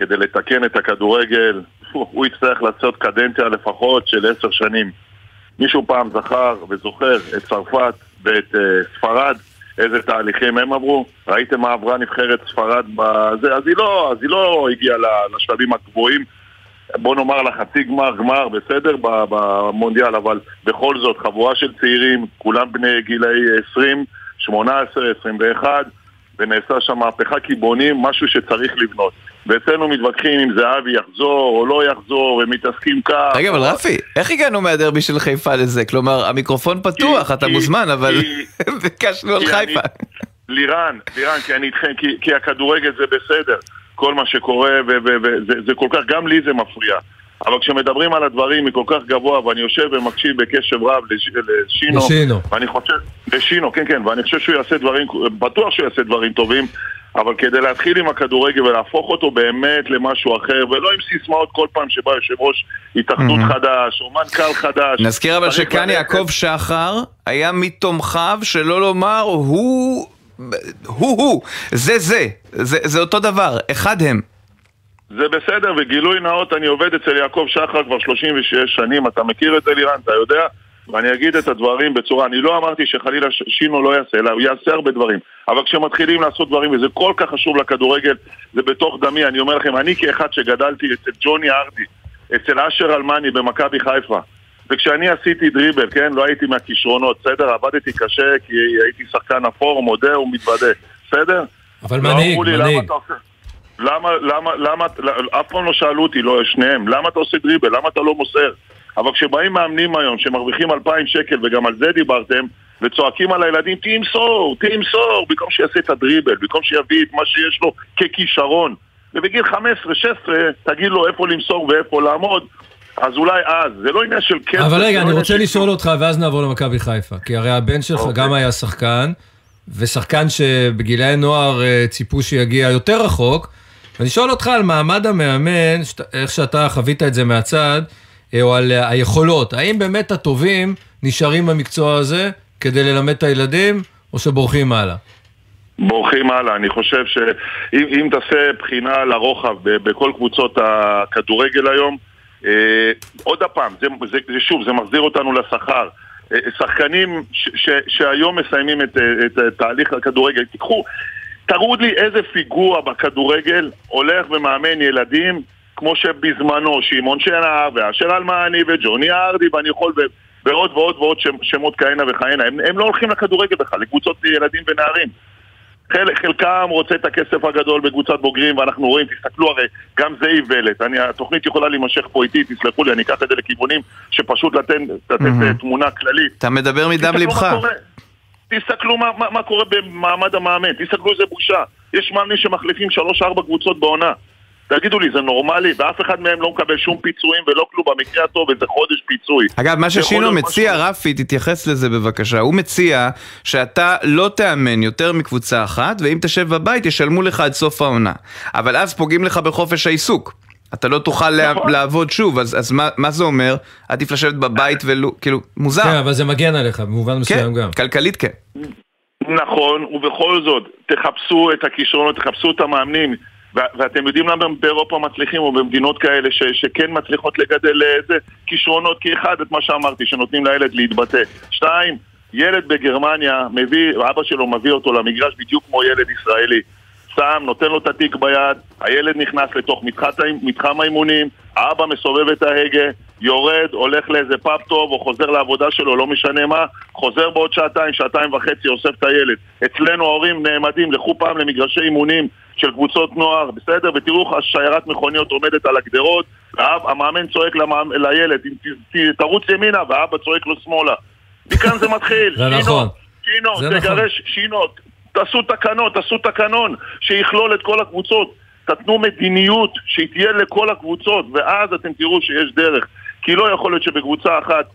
Speaker 11: כדי לתקן את הכדורגל, הוא יצטרך לעשות קדנציה לפחות של עשר שנים. מישהו פעם זכר וזוכר את צרפת ואת uh, ספרד, איזה תהליכים הם עברו? ראיתם מה עברה נבחרת ספרד בזה? אז היא לא, אז היא לא הגיעה לשלבים הגבוהים, בוא נאמר לחצי גמר, גמר, בסדר, במונדיאל, אבל בכל זאת, חבורה של צעירים, כולם בני גילאי 20, 18, 21, ונעשה שם מהפכה קיבונים, משהו שצריך לבנות. ואצלנו מתווכחים אם זהבי יחזור או לא יחזור, ומתעסקים כך.
Speaker 8: רגע, אבל רפי, איך הגענו מהדרבי של חיפה לזה? כלומר, המיקרופון פתוח, אתה
Speaker 11: כי-
Speaker 8: מוזמן, אבל ביקשנו על חיפה.
Speaker 11: לירן, לירן, כי אני איתכם, כי, כי הכדורגל זה בסדר, כל מה שקורה, וזה זה כל כך, גם לי זה מפריע. אבל כשמדברים על הדברים מכל כך גבוה, ואני יושב ומקשיב בקשב רב לש, לשינו,
Speaker 9: לשינו.
Speaker 11: ואני חושב, לשינו, כן, כן, ואני חושב שהוא יעשה דברים, בטוח שהוא יעשה דברים טובים, אבל כדי להתחיל עם הכדורגל ולהפוך אותו באמת למשהו אחר, ולא עם סיסמאות כל פעם שבא יושב ראש התאחדות
Speaker 8: Mhm.
Speaker 11: חדש, או מנכ"ל חדש.
Speaker 8: נזכיר אבל שכאן יעקב שחר היה מתומכיו, שלא לומר הוא, הוא הוא, זה זה, זה זה אותו דבר, אחד הם.
Speaker 11: זה בסדר, וגילוי נאות, אני עובד אצל יעקב שחר כבר 36 שנים, אתה מכיר את זה לירן, אתה יודע? ואני אגיד את הדברים בצורה, אני לא אמרתי שחלילה ש- שינו לא יעשה, אלא הוא יעשה הרבה דברים. אבל כשמתחילים לעשות דברים, וזה כל כך חשוב לכדורגל, זה בתוך דמי, אני אומר לכם, אני כאחד שגדלתי אצל ג'וני ארדי, אצל אשר אלמני במכבי חיפה, וכשאני עשיתי דריבל, כן, לא הייתי מהכישרונות, בסדר? עבדתי קשה כי הייתי שחקן אפור, מודה ומתוודה, בסדר?
Speaker 9: אבל
Speaker 11: לא
Speaker 9: מנהיג,
Speaker 11: למה
Speaker 9: מנהיג.
Speaker 11: למה, למה, למה, לא- אף פעם לא שאלו אותי, לא, שניהם, למה אתה עושה דריבל, למה אתה לא מוסר? אבל כשבאים מאמנים היום שמרוויחים 2,000 שקל, וגם על זה דיברתם, וצועקים על הילדים, תמסור, תמסור, במקום שיעשה את הדריבל, במקום שיביא את מה שיש לו ככישרון. ובגיל 15-16 תגיד לו איפה למסור ואיפה לעמוד, אז אולי אז, זה לא עניין של כסף.
Speaker 9: אבל
Speaker 11: זה
Speaker 9: רגע,
Speaker 11: לא
Speaker 9: אני רוצה לשאול אותך, ואז נעבור למכבי חיפה. כי הרי הבן שלך
Speaker 11: אוקיי.
Speaker 9: גם היה שחקן, ושחקן שבגילאי נוער אה, ציפו שיגיע יותר רחוק. ואני שואל אותך על מעמד המאמן, איך שאתה חווית את זה מהצד, או על אה, היכולות. האם באמת הטובים נשארים במקצוע הזה כדי ללמד את הילדים, או שבורחים הלאה?
Speaker 11: בורחים הלאה. אני חושב שאם אם תעשה בחינה לרוחב בכל קבוצות הכדורגל היום, אה, עוד פעם, זה, זה, זה שוב, זה מחזיר אותנו לשכר. אה, שחקנים ש, ש, שהיום מסיימים את, אה, את, את תהליך הכדורגל, תיקחו, תראו לי איזה פיגוע בכדורגל הולך ומאמן ילדים כמו שבזמנו שמעון שנהר ואשר אלמני וג'וני ארדי ואני יכול ו- ועוד ועוד ועוד שמות כהנה וכהנה הם, הם לא הולכים לכדורגל בכלל, לקבוצות ילדים ונערים חל, חלקם רוצה את הכסף הגדול בקבוצת בוגרים ואנחנו רואים, תסתכלו הרי, גם זה איוולת. אני, התוכנית יכולה להימשך פה איתי, תסלחו לי, אני אקח את זה לכיוונים שפשוט לתת, לתת. אה, תמונה כללית.
Speaker 8: אתה מדבר מדם לבך.
Speaker 11: תסתכלו מה, מה, מה קורה במעמד המאמן, תסתכלו איזה בושה. יש מאמנים שמחליפים שלוש-ארבע קבוצות בעונה. תגידו לי, זה נורמלי? ואף אחד מהם לא מקבל שום פיצויים ולא כלום במקרה הטוב, איזה חודש פיצוי.
Speaker 8: אגב, מה ששינו מציע, רפי, תתייחס לזה בבקשה. הוא מציע שאתה לא תאמן יותר מקבוצה אחת, ואם תשב בבית ישלמו לך עד סוף העונה. אבל אז פוגעים לך בחופש העיסוק. אתה לא תוכל לה-
Speaker 11: נכון.
Speaker 8: לעבוד שוב, אז, אז מה, מה זה אומר? עדיף לשבת בבית ולו, כאילו, מוזר.
Speaker 9: כן, אבל זה מגן עליך, במובן מסוים גם.
Speaker 8: כלכלית כן.
Speaker 11: נכון, ובכל זאת, תחפשו את הכישרונות, תחפשו את המאמנים. ואתם יודעים למה באירופה מצליחים, או במדינות כאלה ש- שכן מצליחות לגדל איזה כישרונות, כי אחד, את מה שאמרתי, שנותנים לילד להתבטא. שתיים, ילד בגרמניה מביא, אבא שלו מביא אותו למגרש בדיוק כמו ילד ישראלי. שם, נותן לו את התיק ביד, הילד נכנס לתוך מתחת, מתחם האימונים, האבא מסובב את ההגה, יורד, הולך לאיזה פאב טוב או חוזר לעבודה שלו, לא משנה מה, חוזר בעוד שעתיים, שעתיים וחצי, אוסף את הילד. אצלנו ההורים נעמדים, לכו פעם למגרשי אימונים של קבוצות נוער, בסדר? ותראו איך שיירת מכוניות עומדת על הגדרות, והמאמן צועק למאמ... לילד, "ת- ת- תרוץ ימינה, והאבא צועק לו שמאלה. מכאן זה מתחיל.
Speaker 9: זה
Speaker 11: שינו,
Speaker 9: נכון.
Speaker 11: שינו,
Speaker 9: זה נכון.
Speaker 11: תגרש, שינו, תעשו תקנות, תעשו תקנון שיכלול את כל הקבוצות. תתנו מדיניות שהיא תהיה לכל הקבוצות, ואז אתם תראו שיש דרך. כי לא יכול להיות שבקבוצה אחת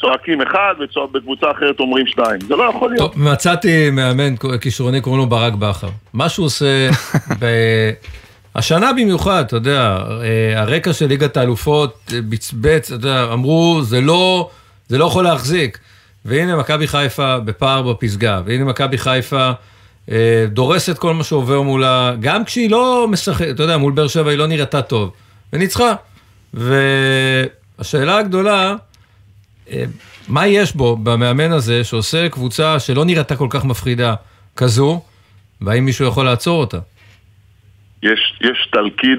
Speaker 11: צועקים אחד, ובקבוצה אחרת אומרים שתיים. זה לא יכול להיות.
Speaker 9: טוב, מצאתי מאמן כישרוני, קוראים לו ברק בכר. מה שהוא עושה, ב... השנה במיוחד, אתה יודע, אה, הרקע של ליגת האלופות אה, בצבץ, אתה יודע, אמרו, זה לא, זה לא יכול להחזיק. והנה מכבי חיפה בפער בפסגה, והנה מכבי חיפה אה, דורסת כל מה שעובר מולה, גם כשהיא לא משחקת, אתה יודע, מול באר שבע היא לא נראתה טוב, וניצחה. והשאלה הגדולה, מה יש בו, במאמן הזה, שעושה קבוצה שלא נראתה כל כך מפחידה כזו, והאם מישהו יכול לעצור אותה?
Speaker 11: יש, יש תלכיד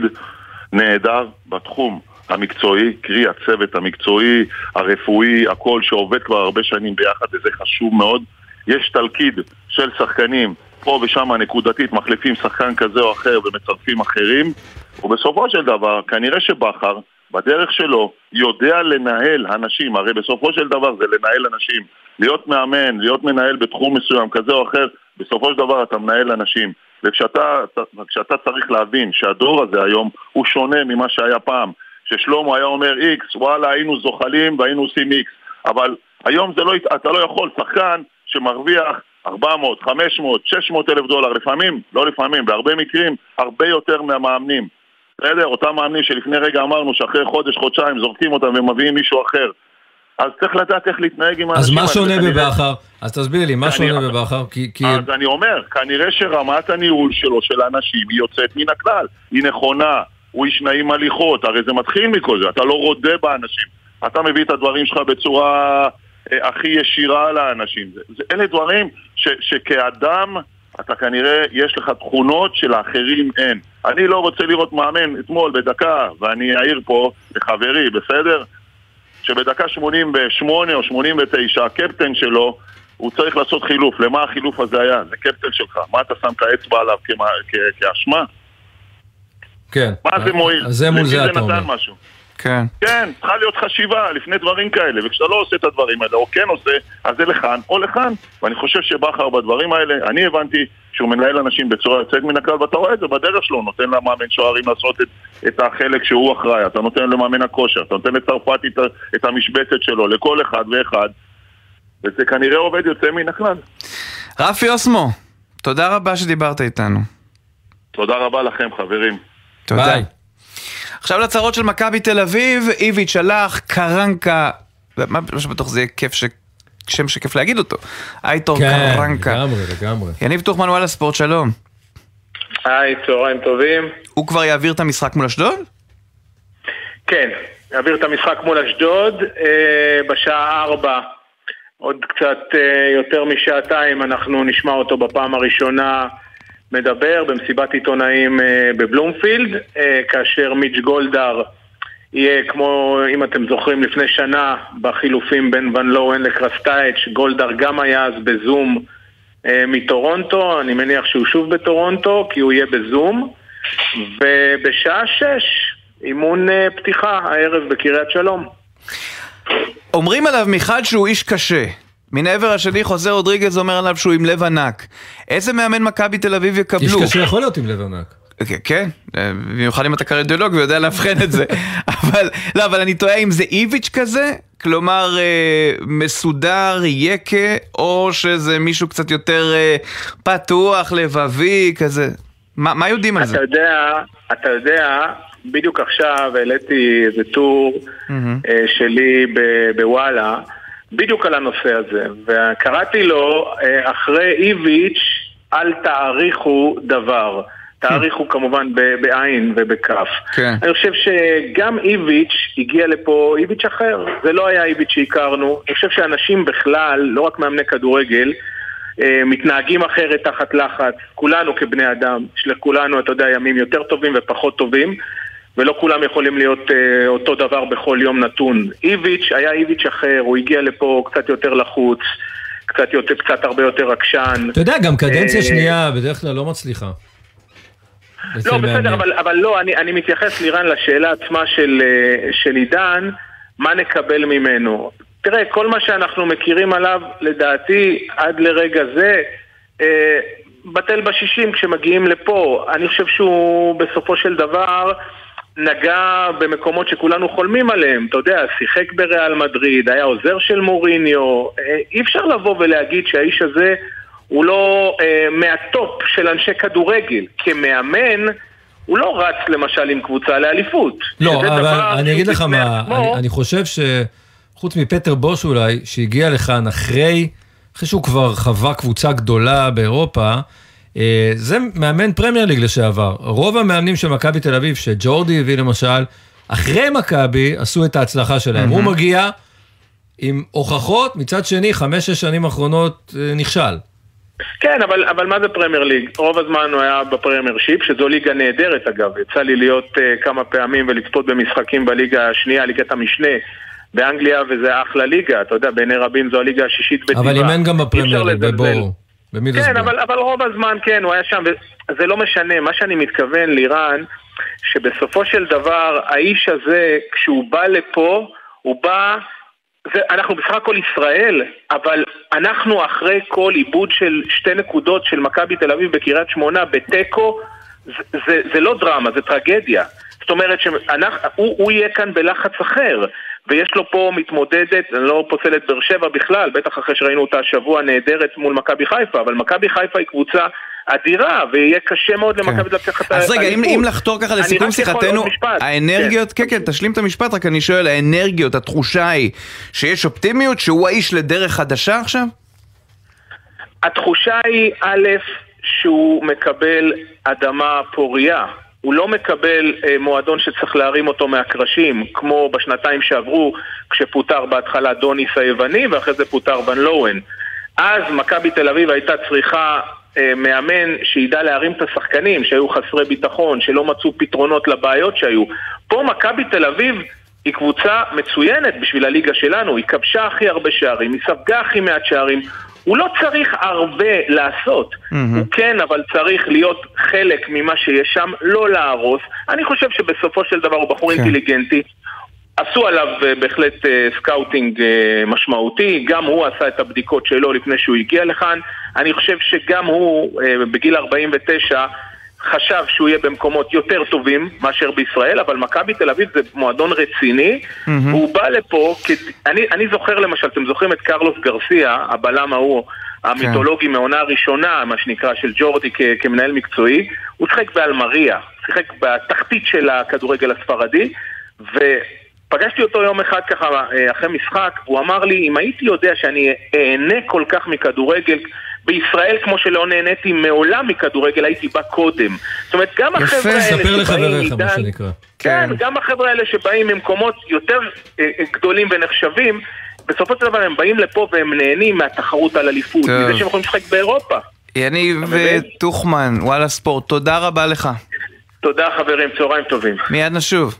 Speaker 11: נהדר בתחום המקצועי, קרי הצוות המקצועי, הרפואי, הכל שעובד כבר הרבה שנים ביחד וזה חשוב מאוד. יש תלכיד של שחקנים, פה ושם נקודתית מחליפים שחקן כזה או אחר ומצרפים אחרים ובסופו של דבר, כנראה שבכר, בדרך שלו, יודע לנהל אנשים, הרי בסופו של דבר זה לנהל אנשים. להיות מאמן, להיות מנהל בתחום מסוים כזה או אחר, בסופו של דבר אתה מנהל אנשים. וכשאתה כשאתה צריך להבין שהדור הזה היום הוא שונה ממה שהיה פעם, ששלמה היה אומר איקס, וואלה היינו זוחלים והיינו עושים איקס, אבל היום לא, אתה לא יכול, שחקן שמרוויח 400, 500, 600 אלף דולר, לפעמים, לא לפעמים, בהרבה מקרים, הרבה יותר מהמאמנים. בסדר? אותם מאמנים שלפני רגע אמרנו שאחרי חודש, חודשיים זורקים אותם ומביאים מישהו אחר. אז צריך לדעת איך להתנהג עם
Speaker 9: אז
Speaker 11: האנשים
Speaker 9: מה
Speaker 11: האלה,
Speaker 9: שונה בבכר? אז תסביר לי, מה שונה בבכר? כי...
Speaker 11: אז אני אומר, כנראה שרמת הניהול שלו, של האנשים, היא יוצאת מן הכלל. היא נכונה, הוא איש נעים הליכות, הרי זה מתחיל מכל זה, אתה לא רודה באנשים, אתה מביא את הדברים שלך בצורה אה, הכי ישירה לאנשים. אלה דברים שכאדם אתה כנראה, יש לך תכונות שלאחרים אין. אני לא רוצה לראות מאמן אתמול בדקה, ואני אעיר פה לחברי, בסדר? שבדקה 88 או 89 הקפטן שלו הוא צריך לעשות חילוף. למה החילוף הזה היה? זה קפטן שלך. מה אתה שם את האצבע עליו כאשמה?
Speaker 9: כן.
Speaker 11: מה זה מועיל?
Speaker 9: זה מול זה אתה אומר.
Speaker 11: משהו?
Speaker 8: כן.
Speaker 11: כן, צריכה להיות חשיבה לפני דברים כאלה, וכשאתה לא עושה את הדברים האלה, או כן עושה, אז זה לכאן או לכאן. ואני חושב שבכר בדברים האלה, אני הבנתי שהוא מנהל אנשים בצורה יוצאת מן הכלל, ואתה רואה את זה בדרך שלו, נותן למאמן שוערים לעשות את, את החלק שהוא אחראי, אתה נותן למאמן הכושר, אתה נותן לצרפתי את, את המשבצת שלו, לכל אחד ואחד, וזה כנראה עובד יוצא מן הכלל.
Speaker 8: רפי אוסמו, תודה רבה שדיברת איתנו.
Speaker 11: תודה רבה לכם, חברים.
Speaker 8: תודה.
Speaker 9: ביי.
Speaker 8: עכשיו לצרות של מכבי תל אביב, איביץ' הלך, קרנקה, מה שבטוח זה יהיה כיף ש... שם שכיף להגיד אותו, אייטור
Speaker 9: כן,
Speaker 8: קרנקה.
Speaker 9: לגמרי, לגמרי.
Speaker 8: יניב טוחמן וואלה ספורט, שלום.
Speaker 12: היי, צהריים טובים.
Speaker 8: הוא כבר יעביר את המשחק מול אשדוד?
Speaker 12: כן, נעביר את המשחק מול אשדוד אה, בשעה ארבע. עוד קצת אה, יותר משעתיים אנחנו נשמע אותו בפעם הראשונה מדבר במסיבת עיתונאים אה, בבלומפילד, אה, כאשר מיץ' גולדהר יהיה כמו, אם אתם זוכרים, לפני שנה בחילופים בין ון לואוין לקרסטייץ', גולדהר גם היה אז בזום אה, מטורונטו, אני מניח שהוא שוב בטורונטו, כי הוא יהיה בזום, ובשעה שש אימון פתיחה הערב בקריית שלום.
Speaker 8: אומרים עליו מחד שהוא איש קשה. מן העבר השני חוזר רודריגז אומר עליו שהוא עם לב ענק. איזה מאמן מכבי תל אביב יקבלו?
Speaker 9: איש קשה יכול להיות עם לב ענק.
Speaker 8: כן, כן, אה, במיוחד אם אתה קרדיולוג ויודע לאבחן את זה. אבל, לא, אבל אני תוהה אם זה איביץ' כזה, כלומר אה, מסודר, יקה, או שזה מישהו קצת יותר אה, פתוח, לבבי, כזה. מה, מה יודעים על זה?
Speaker 12: אתה יודע, אתה יודע, בדיוק עכשיו העליתי איזה טור. אה, שלי ב- בוואלה, בדיוק על הנושא הזה, וקראתי לו, אה, אחרי איביץ', אל תעריכו דבר. תעריכו כמובן בעין ובכף.
Speaker 8: כן.
Speaker 12: אני חושב שגם איביץ' הגיע לפה, איביץ' אחר, זה לא היה איביץ' שהכרנו. אני חושב שאנשים בכלל, לא רק מאמני כדורגל, אה, מתנהגים אחרת תחת לחץ, כולנו כבני אדם, יש לכולנו, אתה יודע, ימים יותר טובים ופחות טובים, ולא כולם יכולים להיות אה, אותו דבר בכל יום נתון. איביץ' היה איביץ' אחר, הוא הגיע לפה קצת יותר לחוץ, קצת, יותר, קצת הרבה יותר עקשן.
Speaker 9: אתה יודע, גם קדנציה
Speaker 12: אה,
Speaker 9: שנייה בדרך כלל לא מצליחה.
Speaker 12: לא, בסדר. אבל, אבל לא, אני, אני מתייחס לירן לשאלה עצמה של, אה, של עידן, מה נקבל ממנו. תראה, כל מה שאנחנו מכירים עליו, לדעתי, עד לרגע זה, אה, בטל בשישים כשמגיעים לפה. אני חושב שהוא בסופו של דבר נגע במקומות שכולנו חולמים עליהם. אתה יודע, שיחק בריאל מדריד, היה עוזר של מוריניו. אה, אי אפשר לבוא ולהגיד שהאיש הזה הוא לא אה, מהטופ של אנשי כדורגל. כמאמן, הוא לא רץ למשל עם קבוצה לאליפות.
Speaker 9: לא, אבל אני אגיד לך מה,
Speaker 12: עצמו.
Speaker 9: אני, אני חושב שחוץ מפטר בוש אולי, שהגיע לכאן אחרי, אחרי שהוא כבר חווה קבוצה גדולה באירופה, זה מאמן Premier League לשעבר. רוב המאמנים של מכבי תל אביב, שג'ורדי הביא למשל, אחרי מכבי עשו את ההצלחה שלהם. הוא מגיע עם הוכחות, מצד שני, חמש-שש שנים האחרונות אה, נכשל.
Speaker 12: כן, אבל, אבל מה זה Premier League? רוב הזמן הוא היה ב Premiership, שזו ליגה נהדרת אגב. יצא לי להיות uh, כמה פעמים ולצפות במשחקים בליגה השנייה, ליגת המשנה באנגליה, וזה אחלה ליגה, אתה יודע, בעיני רבים זו הליגה השישית בטבעה.
Speaker 9: אבל אימן גם
Speaker 12: אי
Speaker 9: בפרמייר ליג,
Speaker 12: לזלזל.
Speaker 9: במידלסבורג.
Speaker 12: כן, אבל, אבל רוב הזמן כן, הוא היה שם, וזה לא משנה. מה שאני מתכוון, לירן, שבסופו של דבר, האיש הזה, כשהוא בא לפה, הוא בא... זה, אנחנו בסך הכל ישראל, אבל אנחנו אחרי כל עיבוד של שתי נקודות של מכבי תל אביב בקריית שמונה בתיקו, זה, זה, זה לא דרמה, זה טרגדיה. זאת אומרת שהוא הוא יהיה כאן בלחץ אחר, ויש לו פה מתמודדת, אני לא פוסל את באר שבע בכלל, בטח אחרי שראינו אותה השבוע נהדרת מול מכבי חיפה, אבל מכבי חיפה היא קבוצה אדירה, ויהיה קשה מאוד למכבי לקחת את
Speaker 8: אז רגע, אם,
Speaker 12: האליפות.
Speaker 8: אם לחתור ככה לסיכום שיחתנו. האנרגיות, כן, כן, תשלים את המשפט, רק אני שואל, האנרגיות, התחושה היא שיש אופטימיות, שהוא האיש לדרך חדשה עכשיו?
Speaker 12: התחושה היא, א', שהוא מקבל אדמה פורייה. הוא לא מקבל אה, מועדון שצריך להרים אותו מהקרשים, כמו בשנתיים שעברו, כשפוטר בהתחלה דוניס היווני ואחרי זה פוטר ון לואן. אז מכבי תל אביב הייתה צריכה אה, מאמן שידע להרים את השחקנים שהיו חסרי ביטחון, שלא מצאו פתרונות לבעיות שהיו. פה מכבי תל אביב היא קבוצה מצוינת בשביל הליגה שלנו, היא כבשה הכי הרבה שערים, היא ספגה הכי מעט שערים. הוא לא צריך הרבה לעשות, mm-hmm. הוא כן, אבל צריך להיות חלק ממה שיש שם, לא להרוס. אני חושב שבסופו של דבר הוא בחור כן. אינטליגנטי. עשו עליו אה, בהחלט אה, scouting אה, משמעותי, גם הוא עשה את הבדיקות שלו לפני שהוא הגיע לכאן. אני חושב שגם הוא, בגיל 49, חשב שהוא יהיה במקומות יותר טובים מאשר בישראל, אבל מכבי תל אביב זה מועדון רציני, mm-hmm. והוא בא לפה, כ... אני, אני זוכר למשל, אתם זוכרים את קרלוס גרסיה, הבלם ההוא, המיתולוגי כן. מעונה הראשונה, מה שנקרא, של ג'ורדי כ... כמנהל מקצועי, הוא שיחק באלמריה, שיחק בתחתית של הכדורגל הספרדי, ופגשתי אותו יום אחד ככה אה, אחרי משחק, והוא אמר לי, אם הייתי יודע שאני אהנה כל כך מכדורגל, בישראל, כמו שלא נהניתי מעולם מכדורגל, הייתי בא קודם. זאת אומרת, גם החבר'ה האלה
Speaker 9: שבאים... יפה, ספר לחבריך, מה שנקרא.
Speaker 12: כן, כן, גם החבר'ה האלה שבאים ממקומות יותר אה, אה, גדולים ונחשבים, בסופו של דבר הם באים לפה והם נהנים מהתחרות על אליפות, מזה שהם יכולים לשחק באירופה.
Speaker 8: יניב טוחמן, וואלה ספורט, תודה רבה לך.
Speaker 12: תודה חברים, צהריים טובים.
Speaker 8: מיד נשוב.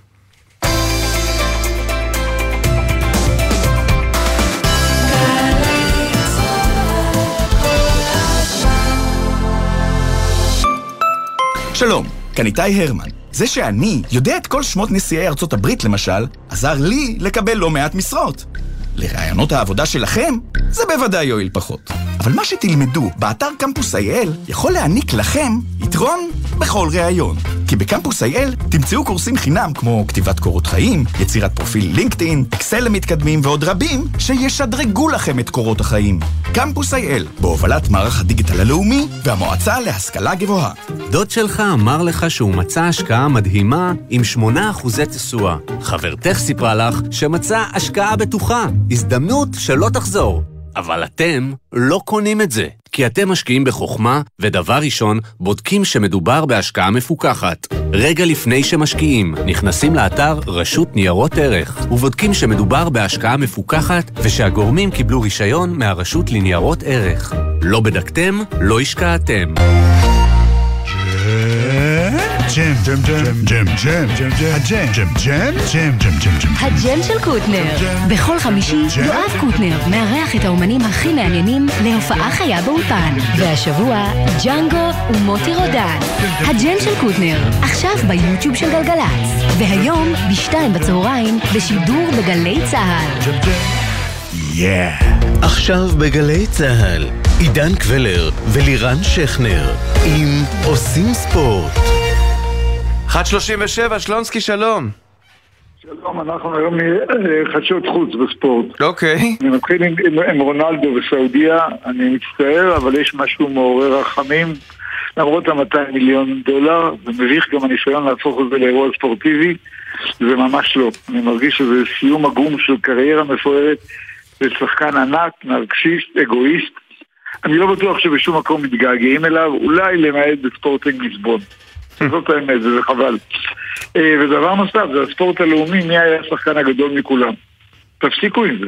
Speaker 13: שלום, כאן איתי הרמן. זה שאני יודע את כל שמות נשיאי ארצות הברית, למשל, עזר לי לקבל לא מעט משרות. לרעיונות העבודה שלכם, זה בוודאי יועיל פחות. אבל מה שתלמדו באתר קמפוס IL יכול להעניק לכם יתרון בכל ראיון. כי בקמפוס IL תמצאו קורסים חינם כמו כתיבת קורות חיים, יצירת פרופיל לינקדאין, אקסל למתקדמים ועוד רבים שישדרגו לכם את קורות החיים. קמפוס IL, בהובלת מערך הדיגיטל הלאומי והמועצה להשכלה גבוהה.
Speaker 14: דוד שלך אמר לך שהוא מצא השקעה מדהימה עם 8% תשואה. חברתך סיפרה לך שמצא השקעה בטוחה. הזדמנות שלא תחזור. אבל אתם לא קונים את זה, כי אתם משקיעים בחוכמה, ודבר ראשון, בודקים שמדובר בהשקעה מפוקחת. רגע לפני שמשקיעים, נכנסים לאתר רשות ניירות ערך, ובודקים שמדובר בהשקעה מפוקחת, ושהגורמים קיבלו רישיון מהרשות לניירות ערך. לא בדקתם, לא השקעתם.
Speaker 15: ג'ם, ג'ם, ג'ם, ג'ם, ג'ם, ג'ם, הג'ם, ג'ם, ג'ם, ג'ם, ג'ם, ג'ם, ג'ם.
Speaker 16: הג'ם של קוטנר. בכל חמישי יואב קוטנר מארח את האומנים הכי מעניינים להופעה חיה באולפן. והשבוע ג'אנגו ומוטי רודן. הג'ם של קוטנר, עכשיו ביוטיוב של גלגלצ. והיום בשתיים בצהריים בשידור בגלי צה"ל.
Speaker 7: Yeah. עכשיו בגלי צה"ל, עידן קבלר ולירן שכנר עם עושים ספורט.
Speaker 8: 1.37, שלונסקי, שלום.
Speaker 17: שלום, אנחנו היום מחדשות חוץ בספורט.
Speaker 8: אוקיי.
Speaker 17: אני מתחיל עם, עם, עם רונלדו בסעודיה, אני מצטער, אבל יש משהו מעורר רחמים. למרות ה-200 מיליון דולר, זה מביך גם הניסיון להפוך את זה לאירוע ספורטיבי, זה ממש לא. אני מרגיש שזה סיום עגום של קריירה מפוארת זה שחקן ענק, נרקסיסט, אגואיסט. אני לא בטוח שבשום מקום מתגעגעים אליו, אולי למעט בספורטינג ליסבון. זאת האמת, וזה חבל. אה, ודבר נוסף, זה הספורט הלאומי, מי היה השחקן הגדול מכולם. תפסיקו עם זה.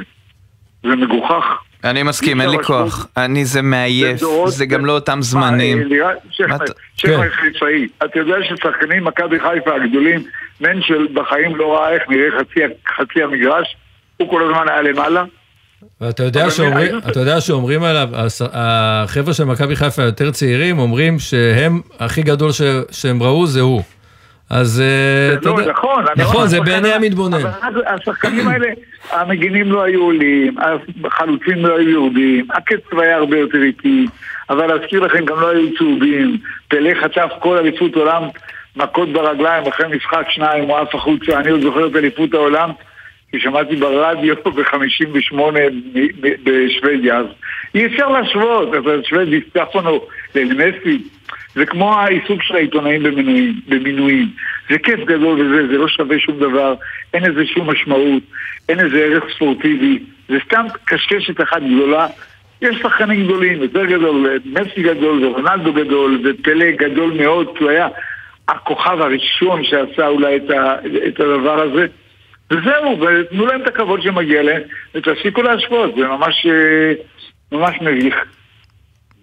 Speaker 17: זה מגוחך.
Speaker 8: אני מסכים, אין לי כוח. אני זה מעייף, זה גם לא אותם זמנים.
Speaker 17: שכנר חיפאי, אתה יודע ששחקנים מכבי חיפה הגדולים, מנשל בחיים לא ראה איך נראה חצי המגרש, הוא כל הזמן היה למעלה.
Speaker 9: ואתה יודע, שאומרים, אתה יודע שאומרים עליו, החבר'ה של מכבי חיפה היותר צעירים אומרים שהם, הכי גדול ש, שהם ראו זה הוא. אז אה, אתה
Speaker 17: לא, יודע, נכון,
Speaker 9: נכון, זה בעיני המתבונן.
Speaker 17: אבל השחקנים האלה, המגינים לא היו עולים, החלוצים לא היו יורדים, הקצב היה הרבה יותר איטי, אבל להזכיר לכם, גם לא היו צהובים, פלא חטף כל אליפות עולם מכות ברגליים אחרי משחק שניים, הוא עף החוצה, אני עוד זוכר את אליפות העולם. כי שמעתי ברדיו ב-58 בשוודיה, אז אי אפשר להשוות, אז שוודי, סטפנו, ללמסי, זה כמו העיסוק של העיתונאים במינויים, במינויים. זה כיף גדול וזה, זה לא שווה שום דבר, אין איזה שום משמעות, אין איזה ערך ספורטיבי, זה סתם קשקשת אחת גדולה. יש שחקנים גדולים, יותר גדול, מסי גדול, ורונלדו גדול, ופלא גדול מאוד, כי הוא היה הכוכב הראשון שעשה אולי את, ה, את הדבר הזה. וזהו, ותנו להם את הכבוד שמגיע להם, ותפסיקו להשוות, זה ממש, אה, ממש מביך.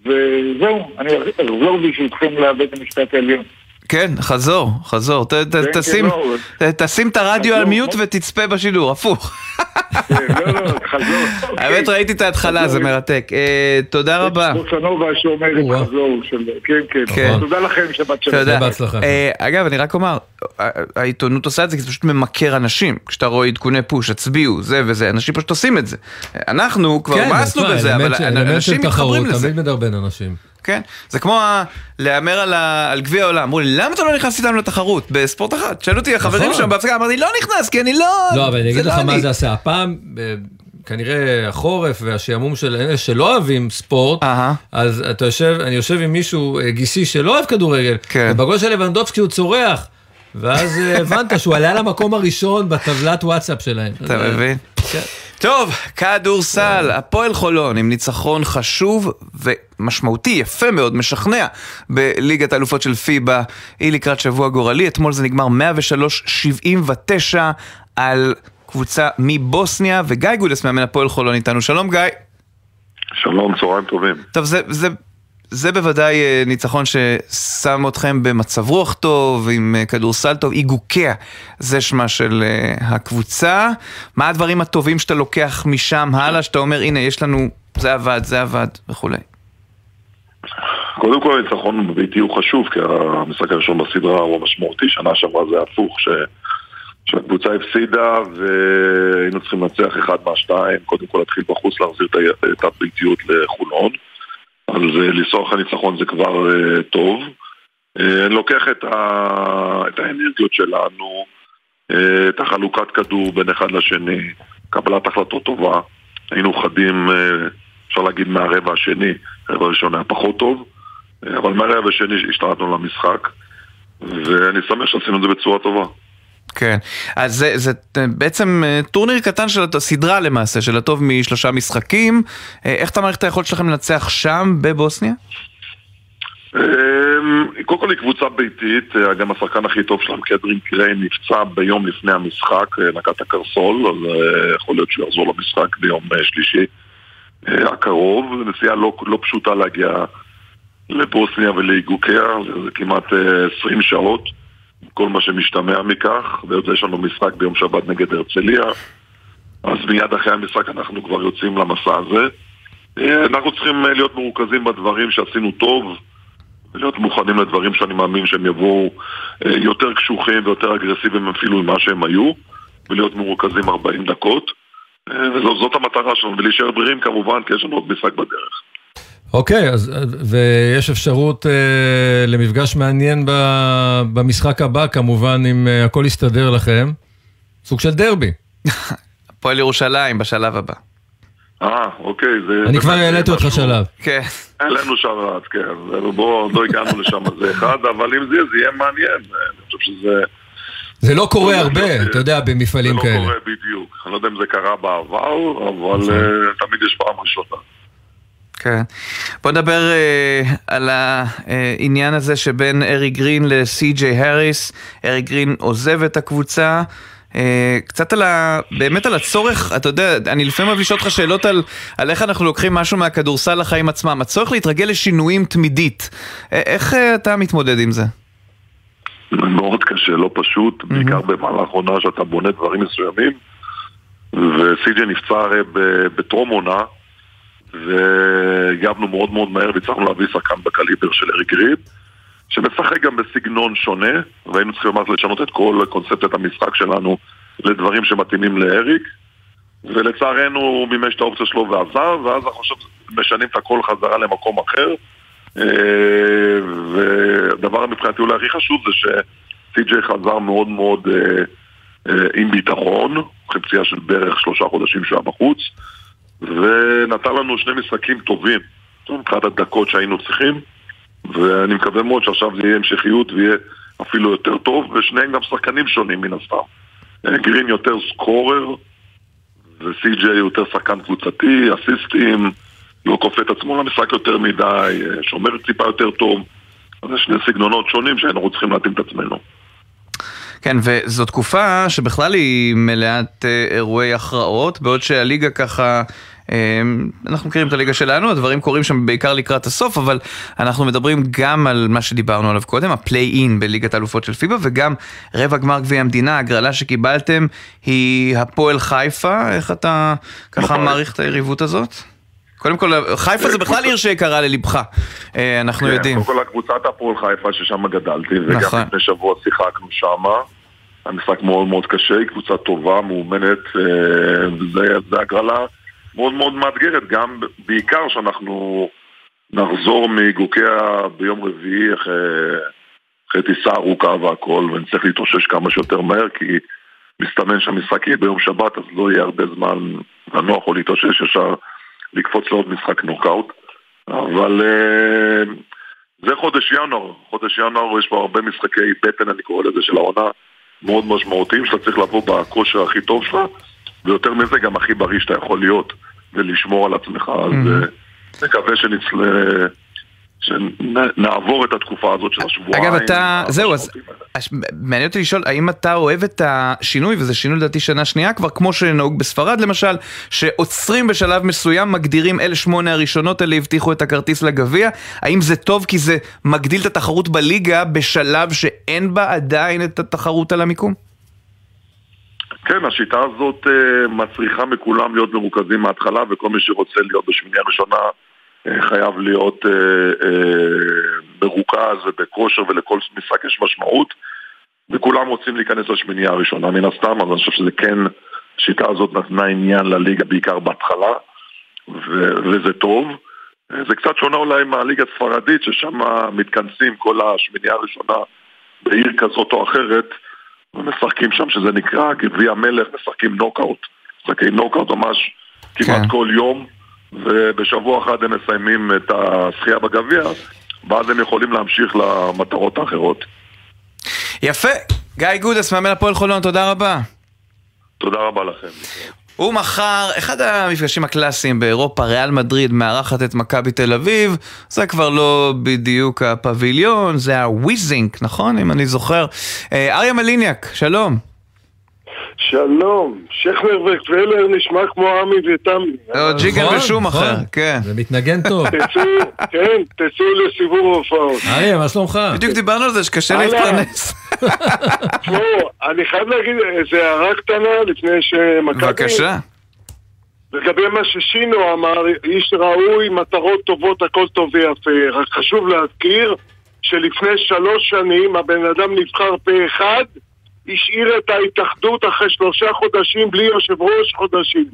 Speaker 17: וזהו, אני אחזור ברשותכם לבית המשפט העליון.
Speaker 8: כן, חזור, חזור. ת, ת,
Speaker 17: כן,
Speaker 8: תשים,
Speaker 17: כן, לא,
Speaker 8: ת, תשים את הרדיו על מיוט ותצפה בשידור, הפוך.
Speaker 17: כן, לא, לא, חזור.
Speaker 8: האמת ראיתי את ההתחלה, זה מרתק. אה, תודה רבה.
Speaker 17: בוסנובה שאומרת חזור של... כן, כן.
Speaker 8: כן.
Speaker 17: תודה לכם, שבת שלום.
Speaker 8: תודה. אה, אגב, אני רק אומר, העיתונות עושה את זה כי זה פשוט ממכר אנשים. כשאתה רואה עדכוני פוש, הצביעו, זה וזה, אנשים פשוט עושים את זה. אנחנו כבר מאסנו בזה, אבל אנשים מתחברים לזה.
Speaker 9: תמיד מדרבן אנשים.
Speaker 8: כן, זה כמו ה- להמר על ה- על גביע העולם. אמרו לי, למה אתה לא נכנס איתנו לתחרות בספורט אחד? שאלו אותי החברים
Speaker 9: נכון.
Speaker 8: שם בהפסקה, אמרתי, לא נכנס, כי אני לא...
Speaker 9: לא, אבל אני אגיד
Speaker 8: זה
Speaker 9: לך
Speaker 8: לא
Speaker 9: מה
Speaker 8: אני."
Speaker 9: זה עשה. הפעם, אה, כנראה החורף והשעמום של אלה שלא אוהבים ספורט, אז אתה יושב, אני יושב עם מישהו אה, גיסי שלא אוהב כדורגל,
Speaker 8: כן.
Speaker 9: ובגול של לבנדובסקי הוא צורח. ואז אה, הבנת שהוא עלה למקום הראשון בטבלת וואטסאפ שלהם.
Speaker 8: אתה
Speaker 9: אה,
Speaker 8: מבין?
Speaker 9: כן.
Speaker 8: טוב, כדורסל, הפועל חולון עם ניצחון חשוב ומשמעותי, יפה מאוד, משכנע בליגת האלופות של פיבה. היא לקראת שבוע גורלי, אתמול זה נגמר 103-79 על קבוצה מבוסניה, וגיא גודס מאמן הפועל חולון איתנו. שלום גיא.
Speaker 18: שלום, צהריים טובים.
Speaker 8: טוב, זה, זה, זה בוודאי אה, ניצחון ששם אתכם במצב רוח טוב, עם אה, כדורסל טוב, איגוקיה, זה שמה של אה, הקבוצה. מה הדברים הטובים שאתה לוקח משם הלאה, שאתה אומר, הנה, יש לנו, זה עבד, זה עבד, וכולי.
Speaker 18: קודם כל הניצחון בביתי הוא חשוב, כי המשחק הראשון בסדרה הוא משמעותי, שנה שעברה זה הפוך, ש... שהקבוצה הפסידה והיינו צריכים לנצח אחד מהשתיים, קודם כל להתחיל בחוץ להחזיר את הביתיות לחולון, אז אה, לנסוע אחרי ניצחון זה כבר אה, טוב. אה, אני לוקח את, ה... את האנרגיות שלנו, אה, את החלוקת כדור בין אחד לשני, קבלת החלטות טובה, היינו חדים, אפשר להגיד, מהרבע השני, הרבע הראשון היה פחות טוב, אבל מהרבע השני השתלטנו למשחק, ואני שמח שעשינו את זה בצורה טובה.
Speaker 8: כן, אז זה, זה אה, בעצם אה, טורניר קטן של הטוב, סדרה למעשה, של הטוב משלושה משחקים. אה, איך אתה מעריך את היכולת שלכם לנצח שם, בבוסניה?
Speaker 18: אמ, קודם כל היא קבוצה ביתית, גם השחקן הכי טוב שלהם, קדרין קריין, נפצע ביום לפני המשחק, את הקרסול, אז יכול להיות שהוא יחזור למשחק ביום שלישי הקרוב. נסיעה לא, לא פשוטה להגיע לבוסניה ולאיגוקיה, זה, כמעט אה, 20 שעות, כל מה שמשתמע מכך, ויש לנו משחק ביום שבת נגד הרצליה, אז מיד אחרי המשחק אנחנו כבר יוצאים למסע הזה. אה, אנחנו צריכים אה, להיות מרוכזים בדברים שעשינו טוב, ולהיות מוכנים לדברים שאני מאמין שהם יבואו אה, יותר קשוחים ויותר אגרסיביים אפילו ממה שהם היו, ולהיות מרוכזים 40 דקות. וזאת המטרה שלנו, ולהישאר בריאים כמובן, כי יש לנו עוד משחק בדרך.
Speaker 9: אוקיי, אז, ויש אפשרות אה, למפגש מעניין ב, במשחק הבא, כמובן, אם אה, הכל יסתדר לכם. סוג של דרבי.
Speaker 8: הפועל ירושלים בשלב הבא.
Speaker 18: אה, אוקיי, זה...
Speaker 9: אני כבר העליתי אותך שלב.
Speaker 8: כן.
Speaker 18: העלינו שרת, כן. בואו, לא הגענו לשם, זה אחד, אבל אם זה יהיה, זה יהיה מעניין. אני חושב שזה...
Speaker 9: זה לא קורה הרבה, אתה יודע, במפעלים
Speaker 18: זה לא
Speaker 9: כאלה.
Speaker 18: קורה בדיוק. אני לא יודע אם זה קרה בעבר, אבל
Speaker 9: נכון.
Speaker 18: אה, תמיד יש פעם ראשונה.
Speaker 8: כן. בוא נדבר אה, על העניין הזה שבין ארי גרין לסי.ג'יי האריס. ארי גרין עוזב את הקבוצה. אה, קצת על ה... באמת על הצורך, אתה יודע, אני לפעמים אוהב לשאול אותך שאלות על, על איך אנחנו לוקחים משהו מהכדורסל לחיים עצמם. הצורך להתרגל לשינויים תמידית. אה, איך אה, אתה מתמודד עם זה?
Speaker 18: מאוד קשה, לא פשוט, בעיקר במהלך עונה שאתה בונה דברים מסוימים. וסי.ג'י נפצע הרי בטרום עונה, והגבנו מאוד מאוד מהר והצלחנו להביא שחקן בקליבר של אריק ריד, שמשחק גם בסגנון שונה, והיינו צריכים ממש לשנות את כל קונספציית המשחק שלנו לדברים שמתאימים לאריק, ולצערנו הוא מימש את האופציה שלו ועזב, ואז אנחנו עכשיו משנים את הכל חזרה למקום אחר. אה, והדבר מבחינתי אולי הכי חשוב זה שסי.ג'יי חזר מאוד מאוד אה, אה, עם ביטחון, אחרי פציעה של בערך שלושה חודשים שהוא היה בחוץ, ונתן לנו שני משחקים טובים, מבחינת הדקות שהיינו צריכים, ואני מקווה מאוד שעכשיו זה יהיה המשכיות ויהיה אפילו יותר טוב, ושניהם גם שחקנים שונים מן הסתם. אה, גרין יותר סקורר, וסי.ג'יי יותר שחקן קבוצתי, אסיסטים, לא כופה את עצמו למשחק יותר מדי, אה, שומר טיפה יותר טוב. אז זה שני סגנונות שונים שהיינו צריכים להתאים את עצמנו.
Speaker 8: כן, וזו תקופה שבכלל היא מלאת אה, אירועי הכרעות, בעוד שהליגה ככה... אה, אנחנו מכירים את הליגה שלנו, הדברים קורים שם בעיקר לקראת הסוף, אבל אנחנו מדברים גם על מה שדיברנו עליו קודם, הפליי-אין בליגת האלופות של פיבה, וגם רבע גמר גביע המדינה, הגרלה שקיבלתם היא הפועל חיפה, איך אתה ככה מעריך את היריבות הזאת? קודם כל, חיפה זה בכלל עיר שיקרה ללבך, אה, אנחנו
Speaker 18: כן,
Speaker 8: יודעים.
Speaker 18: קודם כל הקבוצת הפועל חיפה ששם גדלתי, וגם
Speaker 8: נכון.
Speaker 18: לפני שבוע שיחקנו שם. המשחק מאוד מאוד קשה, היא קבוצה טובה, מאומנת, אה, וזה זה הגרלה מאוד מאוד מאתגרת, גם בעיקר שאנחנו נחזור מגוקיה ביום רביעי אחרי, אחרי טיסה ארוכה והכל, ונצטרך להתאושש כמה שיותר מהר, כי מסתמן שהמשחק יהיה ביום שבת, אז לא יהיה הרבה זמן לנוח או להתאושש ישר לקפוץ לעוד משחק נוקאוט. אבל אה, זה חודש ינואר, חודש ינואר יש פה הרבה משחקי בטן, אני קורא לזה, של העונה מאוד משמעותיים, שאתה צריך לבוא בכושר הכי טוב שלך, ויותר מזה גם הכי בריא שאתה יכול להיות, ולשמור על עצמך. אז אה, נקווה שנצלה... שנעבור את התקופה הזאת של השבועיים.
Speaker 8: אגב, אתה, זהו, אז מעניין אותי לשאול, האם אתה אוהב את השינוי, וזה שינוי לדעתי שנה שנייה כבר, כמו שנהוג בספרד למשל, שעוצרים בשלב מסוים, מגדירים אלה שמונה הראשונות, אלה הבטיחו את הכרטיס לגביע, האם זה טוב כי זה מגדיל את התחרות בליגה בשלב שאין בה עדיין את התחרות על המיקום?
Speaker 18: כן, השיטה הזאת אה, מצריכה מכולם להיות מרוכזים מההתחלה, וכל מי שרוצה להיות בשמינייה הראשונה חייב להיות אה, אה, מרוכז ובכושר, ולכל משחק יש משמעות, וכולם רוצים להיכנס לשמינייה הראשונה מן הסתם, אז אני חושב שזה כן, השיטה הזאת נתנה עניין לליגה בעיקר בהתחלה, ו- וזה טוב. אה, זה קצת שונה אולי מהליגה הספרדית, ששם מתכנסים כל השמינייה הראשונה בעיר כזאת או אחרת, ומשחקים שם שזה נקרא גביע המלך, משחקים נוקאוט. משחקי נוקאוט ממש כמעט כל יום, ובשבוע אחד הם מסיימים את הזכייה בגביע, ואז הם יכולים להמשיך למטרות האחרות.
Speaker 8: יפה, גיא גודס, מאמן הפועל חולון, תודה רבה.
Speaker 18: תודה רבה לכם.
Speaker 8: ומחר, אחד המפגשים הקלאסיים באירופה, ריאל מדריד מארחת את מכבי תל אביב, זה כבר לא בדיוק הפביליון, זה הוויזינק, נכון? אם אני זוכר. אה, אריה מליניאק, שלום.
Speaker 19: שלום, שכנר וקבלר נשמע כמו עמי ותמי.
Speaker 8: או ג'יגל ושום אחר, כן.
Speaker 9: זה מתנגן טוב.
Speaker 19: תצאו, כן, תצאו לסיבוב הופעות.
Speaker 9: אריה, מה שלומך?
Speaker 8: בדיוק דיברנו על זה שקשה. להתפרנס.
Speaker 19: תשמעו, אני חייב להגיד איזה הערה קטנה לפני שמכבי...
Speaker 8: בבקשה.
Speaker 19: לגבי מה ששינו אמר, איש ראוי, מטרות טובות, הכל טוב ויפה. רק חשוב להזכיר שלפני שלוש שנים הבן אדם נבחר פה אחד, השאיר את ההתאחדות אחרי שלושה חודשים בלי יושב ראש חודשים.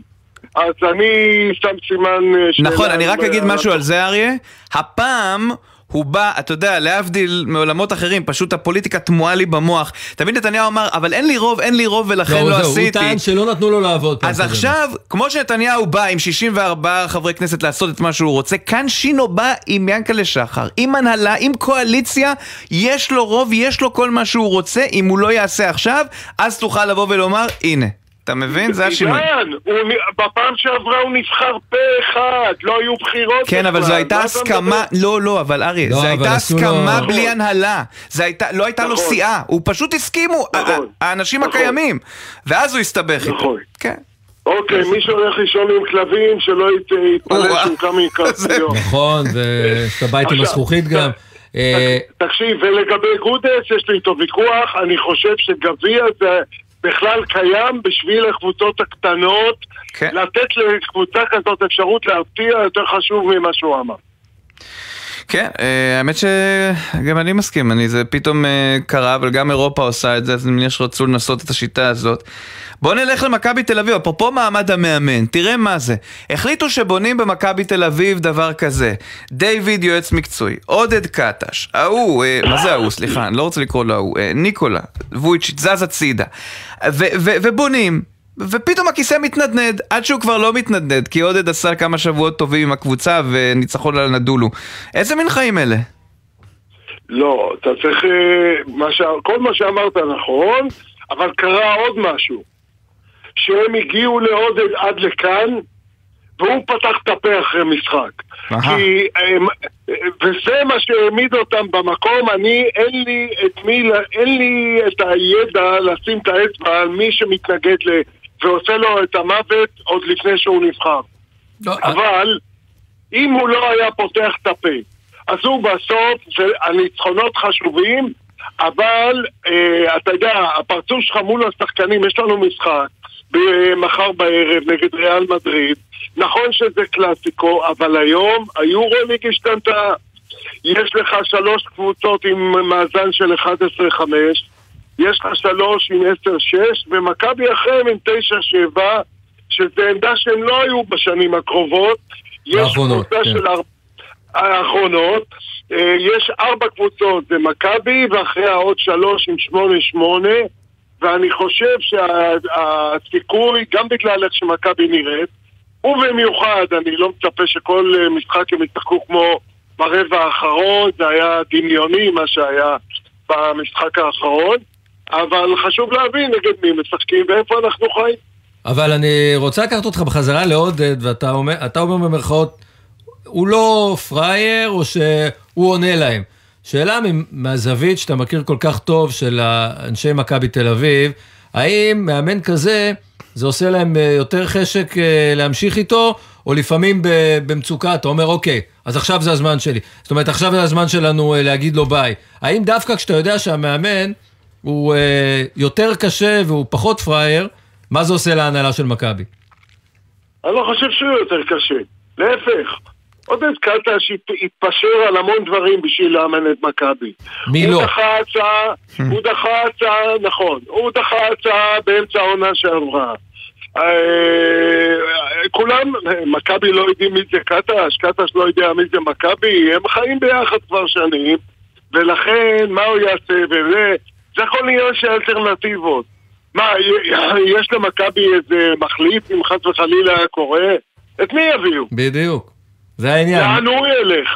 Speaker 19: אז אני שם סימן אה.
Speaker 8: נכון, אני רק אגיד
Speaker 19: אה,
Speaker 8: משהו על זה, אריה. הפעם... הוא בא, אתה יודע, להבדיל מעולמות אחרים, פשוט הפוליטיקה תמוהה לי במוח. תמיד נתניהו אמר, אבל אין לי רוב, אין לי רוב ולכן לא,
Speaker 9: זהו,
Speaker 8: עשיתי.
Speaker 9: הוא טען שלא נתנו לו לעבוד.
Speaker 8: אז. עכשיו, כמו שנתניהו בא עם 64 חברי כנסת לעשות את מה שהוא רוצה, כאן שינו בא עם ינקלה שחר, עם הנהלה, עם קואליציה, יש לו רוב, יש לו כל מה שהוא רוצה, אם הוא לא יעשה עכשיו, אז תוכל לבוא ולומר, הנה. אתה מבין? זה השינוי.
Speaker 19: עידן, נ- בפעם שעברה הוא נבחר פה אחד, לא היו בחירות
Speaker 8: כן, אבל. זו הייתה הסכמה, לא, לא, אבל אריה,
Speaker 9: לא,
Speaker 8: זו
Speaker 9: אבל
Speaker 8: הייתה הסכמה בלי הנהלה. לא הייתה לו
Speaker 19: נכון.
Speaker 8: סיעה, הוא פשוט הסכימו, ה- האנשים
Speaker 19: נכון.
Speaker 8: הקיימים. ואז הוא הסתבך איתו.
Speaker 19: נכון.
Speaker 8: כן.
Speaker 19: אוקיי, מי שהולך לישון עם כלבים, שלא ית- יתפלל שהוא קם מקרב ביום.
Speaker 9: נכון, ויש את הבית עם הזכוכית גם.
Speaker 19: תקשיב, ולגבי גודס, יש לי איתו ויכוח, אני חושב שגביע זה בכלל קיים בשביל הקבוצות הקטנות,
Speaker 8: כן.
Speaker 19: לתת לקבוצה כזאת אפשרות להפתיע יותר חשוב ממה שהוא אמר.
Speaker 8: כן, אה, האמת שגם אני מסכים, אני, זה פתאום אה, קרה, אבל גם אירופה עושה את זה, אז אני מניח שרצו לנסות את השיטה הזאת. בוא נלך למכבי תל אביב, אפרופו מעמד המאמן, תראה מה זה. החליטו שבונים במכבי תל אביב דבר כזה. דיוויד יועץ מקצועי, עודד קטש, ההוא, אה, מה זה ההוא? סליחה, אני לא רוצה לקרוא לו ההוא, אה, ניקולה, וויצ'יט, זז הצידה. ובונים, ופתאום הכיסא מתנדנד, עד שהוא כבר לא מתנדנד, כי עודד עשה כמה שבועות טובים עם הקבוצה וניצחון על הנדולו. איזה מין חיים אלה?
Speaker 19: לא, אתה צריך... אה, מה ש... כל מה שאמרת נכון, אבל קרה עוד משהו. שהם הגיעו לעודד עד לכאן, והוא פתח את הפה אחרי משחק. כי, הם- וזה מה שהעמיד אותם במקום, אני, אין לי את מי, אין לי את הידע לשים את האצבע על מי שמתנגד ל... ועושה לו את המוות עוד לפני שהוא נבחר. אבל אם הוא לא היה פותח את הפה, אז הוא בסוף, הניצחונות חשובים, אבל אה, אתה יודע, הפרצוף שלך מול השחקנים, יש לנו משחק מחר בערב נגד ריאל מדריד. נכון שזה קלאסיקו, אבל היום היורוליג השתנתה. יש לך שלוש קבוצות עם מאזן של 11-5, יש לך שלוש עם 10-6, ומכבי אחריהם עם 9-7, שזה עמדה שהם לא היו בשנים הקרובות.
Speaker 9: האחרונות, כן.
Speaker 19: של אר... האחרונות. אה, יש ארבע קבוצות, זה מכבי, ואחריה עוד שלוש עם שמונה שמונה, ואני חושב שהסיכוי, גם בגלל איך שמכבי נראית, ובמיוחד, אני לא מצפה שכל אה, משחק הם ישחקו כמו ברבע האחרון, זה היה דמיוני מה שהיה במשחק האחרון, אבל חשוב להבין נגד מי משחקים ואיפה אנחנו חיים.
Speaker 9: אבל אני רוצה לקחת אותך בחזרה לעודד, ואתה אומר, אומר במרכאות, הוא לא פראייר או שהוא עונה להם. שאלה מהזווית שאתה מכיר כל כך טוב של אנשי מכבי תל אביב, האם מאמן כזה, זה עושה להם אה, יותר חשק אה, להמשיך איתו, או לפעמים במצוקה, אתה אומר, אוקיי, אז עכשיו זה הזמן שלי. זאת אומרת, עכשיו זה הזמן שלנו אה, להגיד לו ביי. האם דווקא כשאתה יודע שהמאמן הוא אה, יותר קשה והוא פחות פראייר, מה זה עושה להנהלה של מכבי?
Speaker 19: אני לא חושב שהוא יותר קשה, להפך. עודד קטש הת- התפשר על המון דברים בשביל לאמן את מכבי.
Speaker 9: מי
Speaker 19: הוא
Speaker 9: לא?
Speaker 19: דחה הצעה, הוא דחה הצעה, נכון, הוא דחה הצעה באמצע העונה שעברה. אה, כולם, מכבי לא יודעים מי זה קטש, קטש לא יודע מי זה מכבי, הם חיים ביחד כבר שנים, ולכן מה הוא יעשה וזה, זה הכל עניין של אלטרנטיבות. מה, יש למכבי איזה מחליף אם חס וחלילה היה קורה? את מי יביאו?
Speaker 9: בדיוק. זה העניין.
Speaker 19: לאן הוא ילך?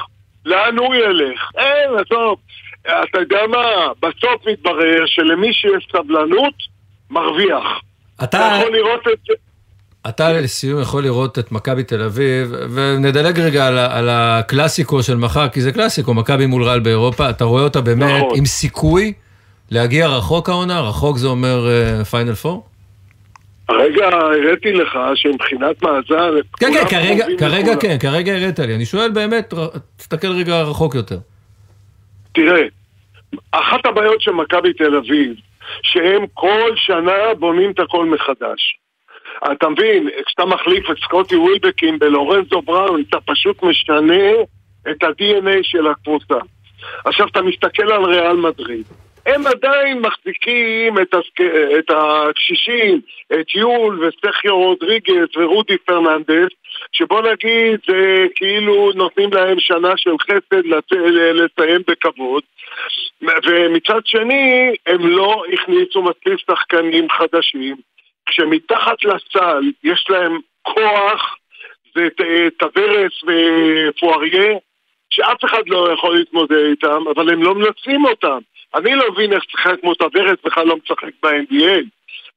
Speaker 19: לאן הוא ילך? אין, עזוב. אתה יודע מה? בסוף מתברר שלמי שיש סבלנות, מרוויח.
Speaker 9: אתה-
Speaker 19: יכול לראות את זה.
Speaker 9: אתה לסיום יכול לראות את מכבי תל אביב, ונדלג רגע על, על הקלאסיקו של מחר, כי זה קלאסיקו, מכבי מול רעל באירופה, אתה רואה אותה באמת
Speaker 19: נכון.
Speaker 9: עם סיכוי להגיע רחוק העונה, רחוק זה אומר פיינל פור?
Speaker 19: הרגע הראיתי לך שמבחינת מאזן...
Speaker 9: כן, כן, כרגע, כרגע
Speaker 19: לכולם.
Speaker 9: כן, כרגע הראת לי, אני שואל באמת, תסתכל רגע רחוק יותר.
Speaker 19: תראה, אחת הבעיות של מכבי תל אביב, שהם כל שנה בונים את הכל מחדש. אתה מבין, כשאתה מחליף את סקוטי ווילבקין בלורנזו בראון, אתה פשוט משנה את ה-DNA של הקבוצה. עכשיו, אתה מסתכל על ריאל מדריד. הם עדיין מחזיקים את, הסק... את הקשישים, את יול וסכיו רודריגז ורודי פרננדס, שבוא נגיד, זה כאילו נותנים להם שנה של חסד לצ... לסיים בכבוד. ומצד שני, הם לא הכניסו מספיק שחקנים חדשים, כשמתחת לסל יש להם כוח, זה ט- טבארס ופוארייה, שאף אחד לא יכול להתמודד איתם, אבל הם לא מנצחים אותם. אני לא מבין איך שחקן כמו טבארס בכלל לא משחק ב-NBA.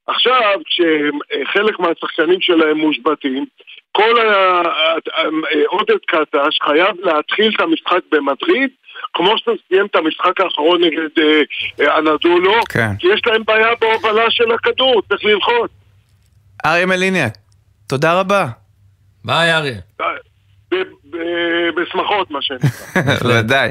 Speaker 19: עכשיו, כשחלק מהשחקנים שלהם מושבתים, כל ה- ה- עודד קטש חייב להתחיל את המשחק במדריד כמו שהוא סיים את המשחק האחרון נגד אה, אה, אנאדולו,
Speaker 8: כן.
Speaker 19: כי יש להם בעיה בהובלה של הכדור, צריך ללחוץ.
Speaker 8: אריה מליניאק, תודה רבה.
Speaker 9: ביי אריה.
Speaker 19: ב- ב- בשמחות, מה שנקרא.
Speaker 8: ודאי.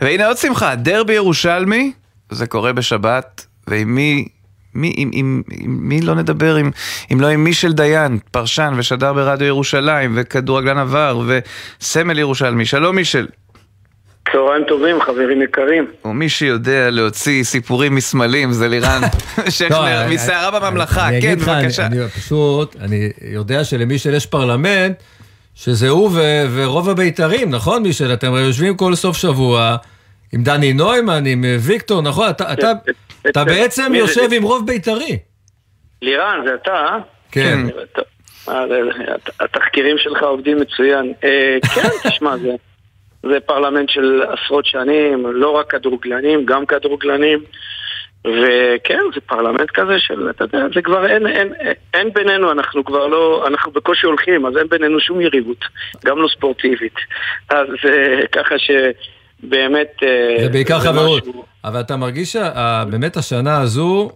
Speaker 8: והנה עוד שמחה, דרבי ירושלמי, זה קורה בשבת, ועם מי... מי, עם, עם, עם מי לא נדבר, עם, אם לא עם מישל דיין, פרשן ושדר ברדיו ירושלים, וכדורגלן עבר, וסמל ירושלמי. שלום מישל.
Speaker 20: צהריים טובים, חברים יקרים.
Speaker 8: ומי שיודע להוציא סיפורים מסמלים זה לירן
Speaker 9: לא,
Speaker 8: שכנר,
Speaker 9: אני-
Speaker 8: מסערה בממלכה,
Speaker 9: אני
Speaker 8: כן, בבקשה.
Speaker 9: אני פשוט, אני יודע שלמישל יש פרלמנט, שזה הוא ו- ורוב הבית"רים, נכון מישל? אתם יושבים כל סוף שבוע עם דני נוימן, עם אה, ויקטור, נכון? אתה- אתה- אתה בעצם
Speaker 20: מי זה?
Speaker 9: יושב עם רוב בית"רי.
Speaker 20: לירן, זה אתה, אה?
Speaker 9: כן.
Speaker 20: אה, הת- התחקירים שלך עובדים מצוין. אה, כן, תשמע, זה, זה פרלמנט של עשרות שנים, לא רק כדורגלנים, גם כדורגלנים. וכן, זה פרלמנט כזה של, אתה יודע, זה כבר אין, אין, אין בינינו, אנחנו כבר לא, אנחנו בקושי הולכים, אז אין בינינו שום יריבות, גם לא ספורטיבית. אז אה, ככה שבאמת... אה,
Speaker 9: זה בעיקר
Speaker 20: זה
Speaker 9: חברות.
Speaker 20: משהו-
Speaker 9: אבל אתה מרגיש שבאמת השנה הזו,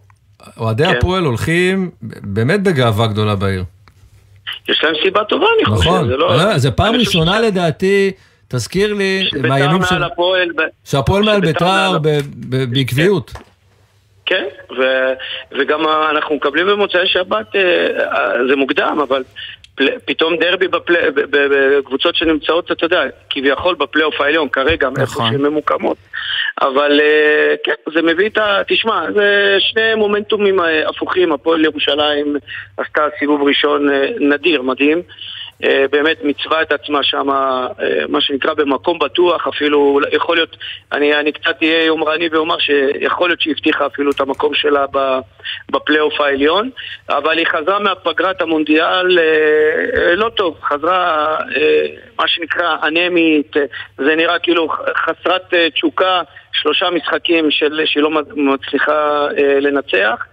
Speaker 9: אוהדי
Speaker 20: כן.
Speaker 9: הפועל הולכים באמת בגאווה גדולה בעיר.
Speaker 20: יש להם סיבה טובה, אני חושב.
Speaker 9: נכון.
Speaker 20: זה לא...
Speaker 9: לא, זה פעם ראשונה לדעתי, תזכיר לי,
Speaker 20: בית"ר
Speaker 9: מהימים של... שהפועל מעל
Speaker 20: שבית"ר
Speaker 9: בית"ר בעקביות.
Speaker 20: כן, ו- וגם אנחנו מקבלים במוצאי שבת, אה, אה, זה מוקדם, אבל פל- פתאום דרבי בפלי- בקבוצות שנמצאות, אתה יודע, כביכול בפלייאוף העליון כרגע,
Speaker 8: נכון.
Speaker 20: שהן ממוקמות. אבל אה, כן, זה מביא את ה... תשמע, זה שני מומנטומים הפוכים, הפועל ירושלים עשתה סיבוב ראשון נדיר, מדהים. אה, באמת מיצבה את עצמה שם, מה שנקרא, במקום בטוח, אפילו, יכול להיות, אני, אני קצת אהיה יומרני ואומר שיכול להיות שהיא הבטיחה אפילו את המקום שלה בפלייאוף העליון, אבל היא חזרה מהפגרת המונדיאל אה, אה, לא טוב, חזרה, אה, מה שנקרא, אנמית, אה, זה נראה כאילו חסרת אה, תשוקה, שלושה משחקים של, שהיא לא מצליחה אה, לנצח.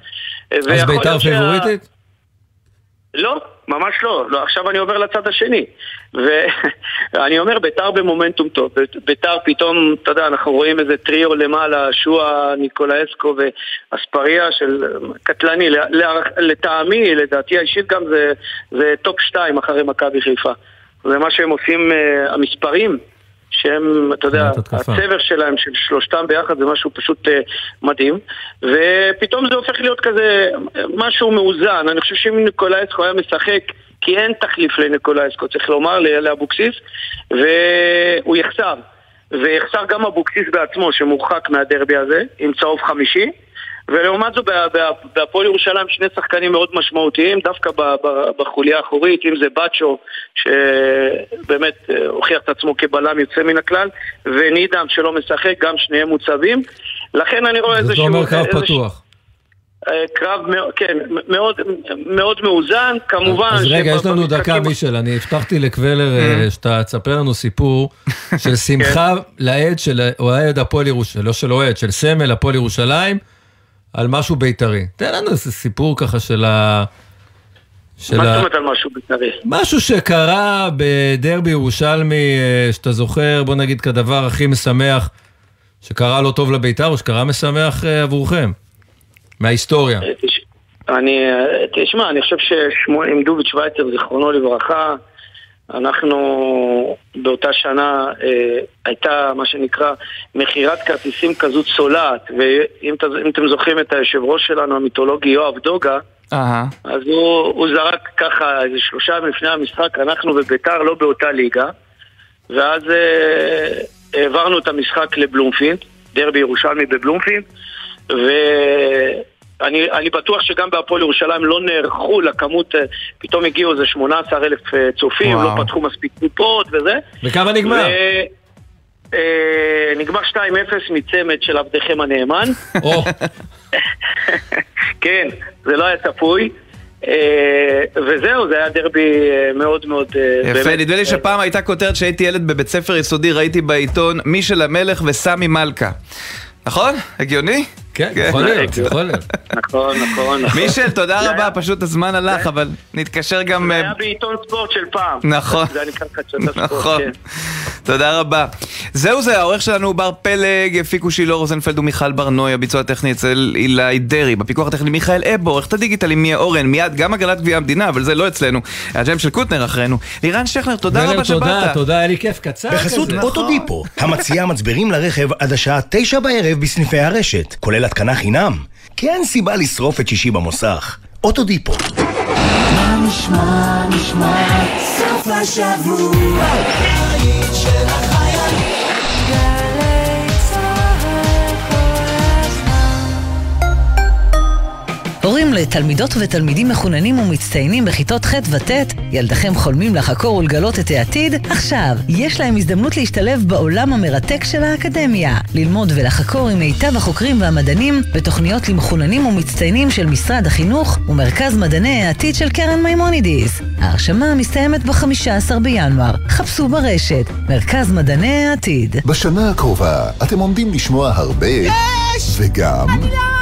Speaker 20: אה,
Speaker 9: אז בית"ר פיבוריטית?
Speaker 20: לא, ממש לא. לא. עכשיו אני עובר לצד השני. ואני אומר, ביתר במומנטום טוב. ביתר פתאום, אתה יודע, אנחנו רואים איזה טריו למעלה, שועה, ניקולאסקו ואספריה של קטלני. לטעמי, לדעתי האישית גם זה, זה טופ שתיים אחרי מכבי חיפה. זה מה שהם עושים, אה, המספרים. שהם, אתה יודע, הצבר שלהם, של שלושתם ביחד, זה משהו פשוט אה, מדהים. ופתאום זה הופך להיות כזה משהו מאוזן. אני חושב שאם ניקולאסקו היה משחק, כי אין תחליף לניקולאסקו, צריך לומר, לאבוקסיס, והוא יחסר. ויחסר גם אבוקסיס בעצמו, שמורחק מהדרבי הזה, עם צהוב חמישי. ולעומת זאת, בה- בה- בהפועל ירושלים שני שחקנים מאוד משמעותיים, דווקא בחוליה האחורית, אם זה בצ'ו, שבאמת אה, הוכיח את עצמו כבלם יוצא מן הכלל, ונידם שלא משחק, גם שניהם מוצבים. לכן אני רואה
Speaker 9: זה
Speaker 20: איזשהו...
Speaker 9: אומר קרב פתוח.
Speaker 20: אה, קרב, כן, מאוד, מאוד מאוזן, כמובן...
Speaker 9: אז רגע, יש לנו דקה, מישל. אני הבטחתי לקבלר אה, שאתה תספר לנו סיפור של שמחה לאוהד של אוהד הפועל ירושלים, לא של אוהד, של סמל הפועל ירושלים, על משהו בית"רי. תן לנו איזה סיפור ככה של ה... של
Speaker 20: מה זאת אומרת על משהו בית"רי?
Speaker 9: משהו שקרה בדרבי ירושלמי, אה, שאתה זוכר, בוא נגיד כדבר הכי משמח, שקרה לא טוב לבית"ר, או שקרה משמח אה, עבורכם, מההיסטוריה.
Speaker 20: אני, אה, תשמע, אני חושב שעם דוביץ' שווייצר, זיכרונו לברכה, אנחנו באותה שנה אה, הייתה מה שנקרא מכירת כרטיסים כזו צולעת, ואם אתם זוכרים את היושב ראש שלנו המיתולוגי יואב דוגה,
Speaker 8: אהה.
Speaker 20: אז הוא, הוא זרק ככה איזה שלושה לפני המשחק, אנחנו וביתר לא באותה ליגה, ואז אה, העברנו את המשחק לבלומפילד, דרבי ירושלמי בבלומפילד, ואני אני בטוח שגם בהפועל ירושלים לא נערכו לכמות, אה, פתאום הגיעו איזה 18 אלף אה, צופים,
Speaker 9: וואו.
Speaker 20: לא פתחו מספיק קופות וזה.
Speaker 9: וכמה נגמר?
Speaker 20: ו- אה, נגמר 2-0 מצמד של עבדכם הנאמן. כן, זה לא היה צפוי. וזהו, זה היה דרבי מאוד מאוד...
Speaker 8: יפה, נדמה לי שפעם הייתה כותרת שהייתי ילד בבית ספר יסודי, ראיתי בעיתון מישל המלך וסמי מלכה. נכון? הגיוני?
Speaker 9: כן, יכול להיות, יכול להיות.
Speaker 20: נכון, נכון. נכון.
Speaker 8: מישל, תודה רבה, פשוט הזמן הלך, אבל נתקשר גם...
Speaker 20: זה
Speaker 8: אה,
Speaker 20: היה בעיתון ספורט של פעם.
Speaker 8: נכון.
Speaker 20: זה היה נקרא חדשות הספורט,
Speaker 8: נכון.
Speaker 20: כן.
Speaker 8: תודה רבה. זהו זה, העורך שלנו הוא בר פלג, הפיקו שילה רוזנפלד ומיכל ברנוי, הביצוע הטכני אצל אילי דרעי, בפיקוח הטכני מיכאל אבו, עורכת הדיגיטל עם מיה אורן, מיד גם הגנת גביע המדינה, אבל זה לא אצלנו. הג'ם של קוטנר אחרינו. לירן שכנר, תודה רבה שבאת.
Speaker 9: תודה, תודה, היה לי כיף קצר
Speaker 21: בחסות. אוטודיפו, המציעה מצברים לרכב עד השעה תשע בערב בסניפי הרשת, כולל התקנה חינם. כי אין סיבה לשרוף את שישי במוסך. אוטודיפו.
Speaker 22: מה נשמע, נשמע, סוף השבוע,
Speaker 23: הורים לתלמידות ותלמידים מחוננים ומצטיינים בכיתות ח' וט', ילדיכם חולמים לחקור ולגלות את העתיד? עכשיו, יש להם הזדמנות להשתלב בעולם המרתק של האקדמיה. ללמוד ולחקור עם מיטב החוקרים והמדענים בתוכניות למחוננים ומצטיינים של משרד החינוך ומרכז מדעני העתיד של קרן מימונידיס. ההרשמה מסתיימת ב-15 בינואר. חפשו ברשת, מרכז מדעני העתיד.
Speaker 24: בשנה הקרובה אתם עומדים לשמוע הרבה... יש! וגם...
Speaker 22: אני לא!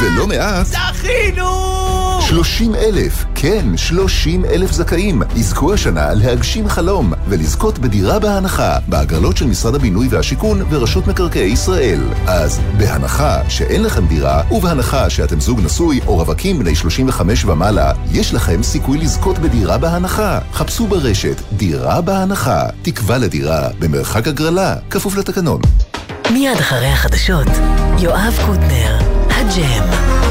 Speaker 25: ולא מעט...
Speaker 22: זכינו!
Speaker 25: 30 אלף, כן, 30 אלף זכאים יזכו השנה להגשים חלום ולזכות בדירה בהנחה בהגרלות של משרד הבינוי והשיכון ורשות מקרקעי ישראל. אז בהנחה שאין לכם דירה ובהנחה שאתם זוג נשוי או רווקים בני 35 ומעלה, יש לכם סיכוי לזכות בדירה בהנחה. חפשו ברשת דירה בהנחה, תקווה לדירה במרחק הגרלה, כפוף לתקנון.
Speaker 23: מיד אחרי החדשות, יואב קוטנר, הג'ם.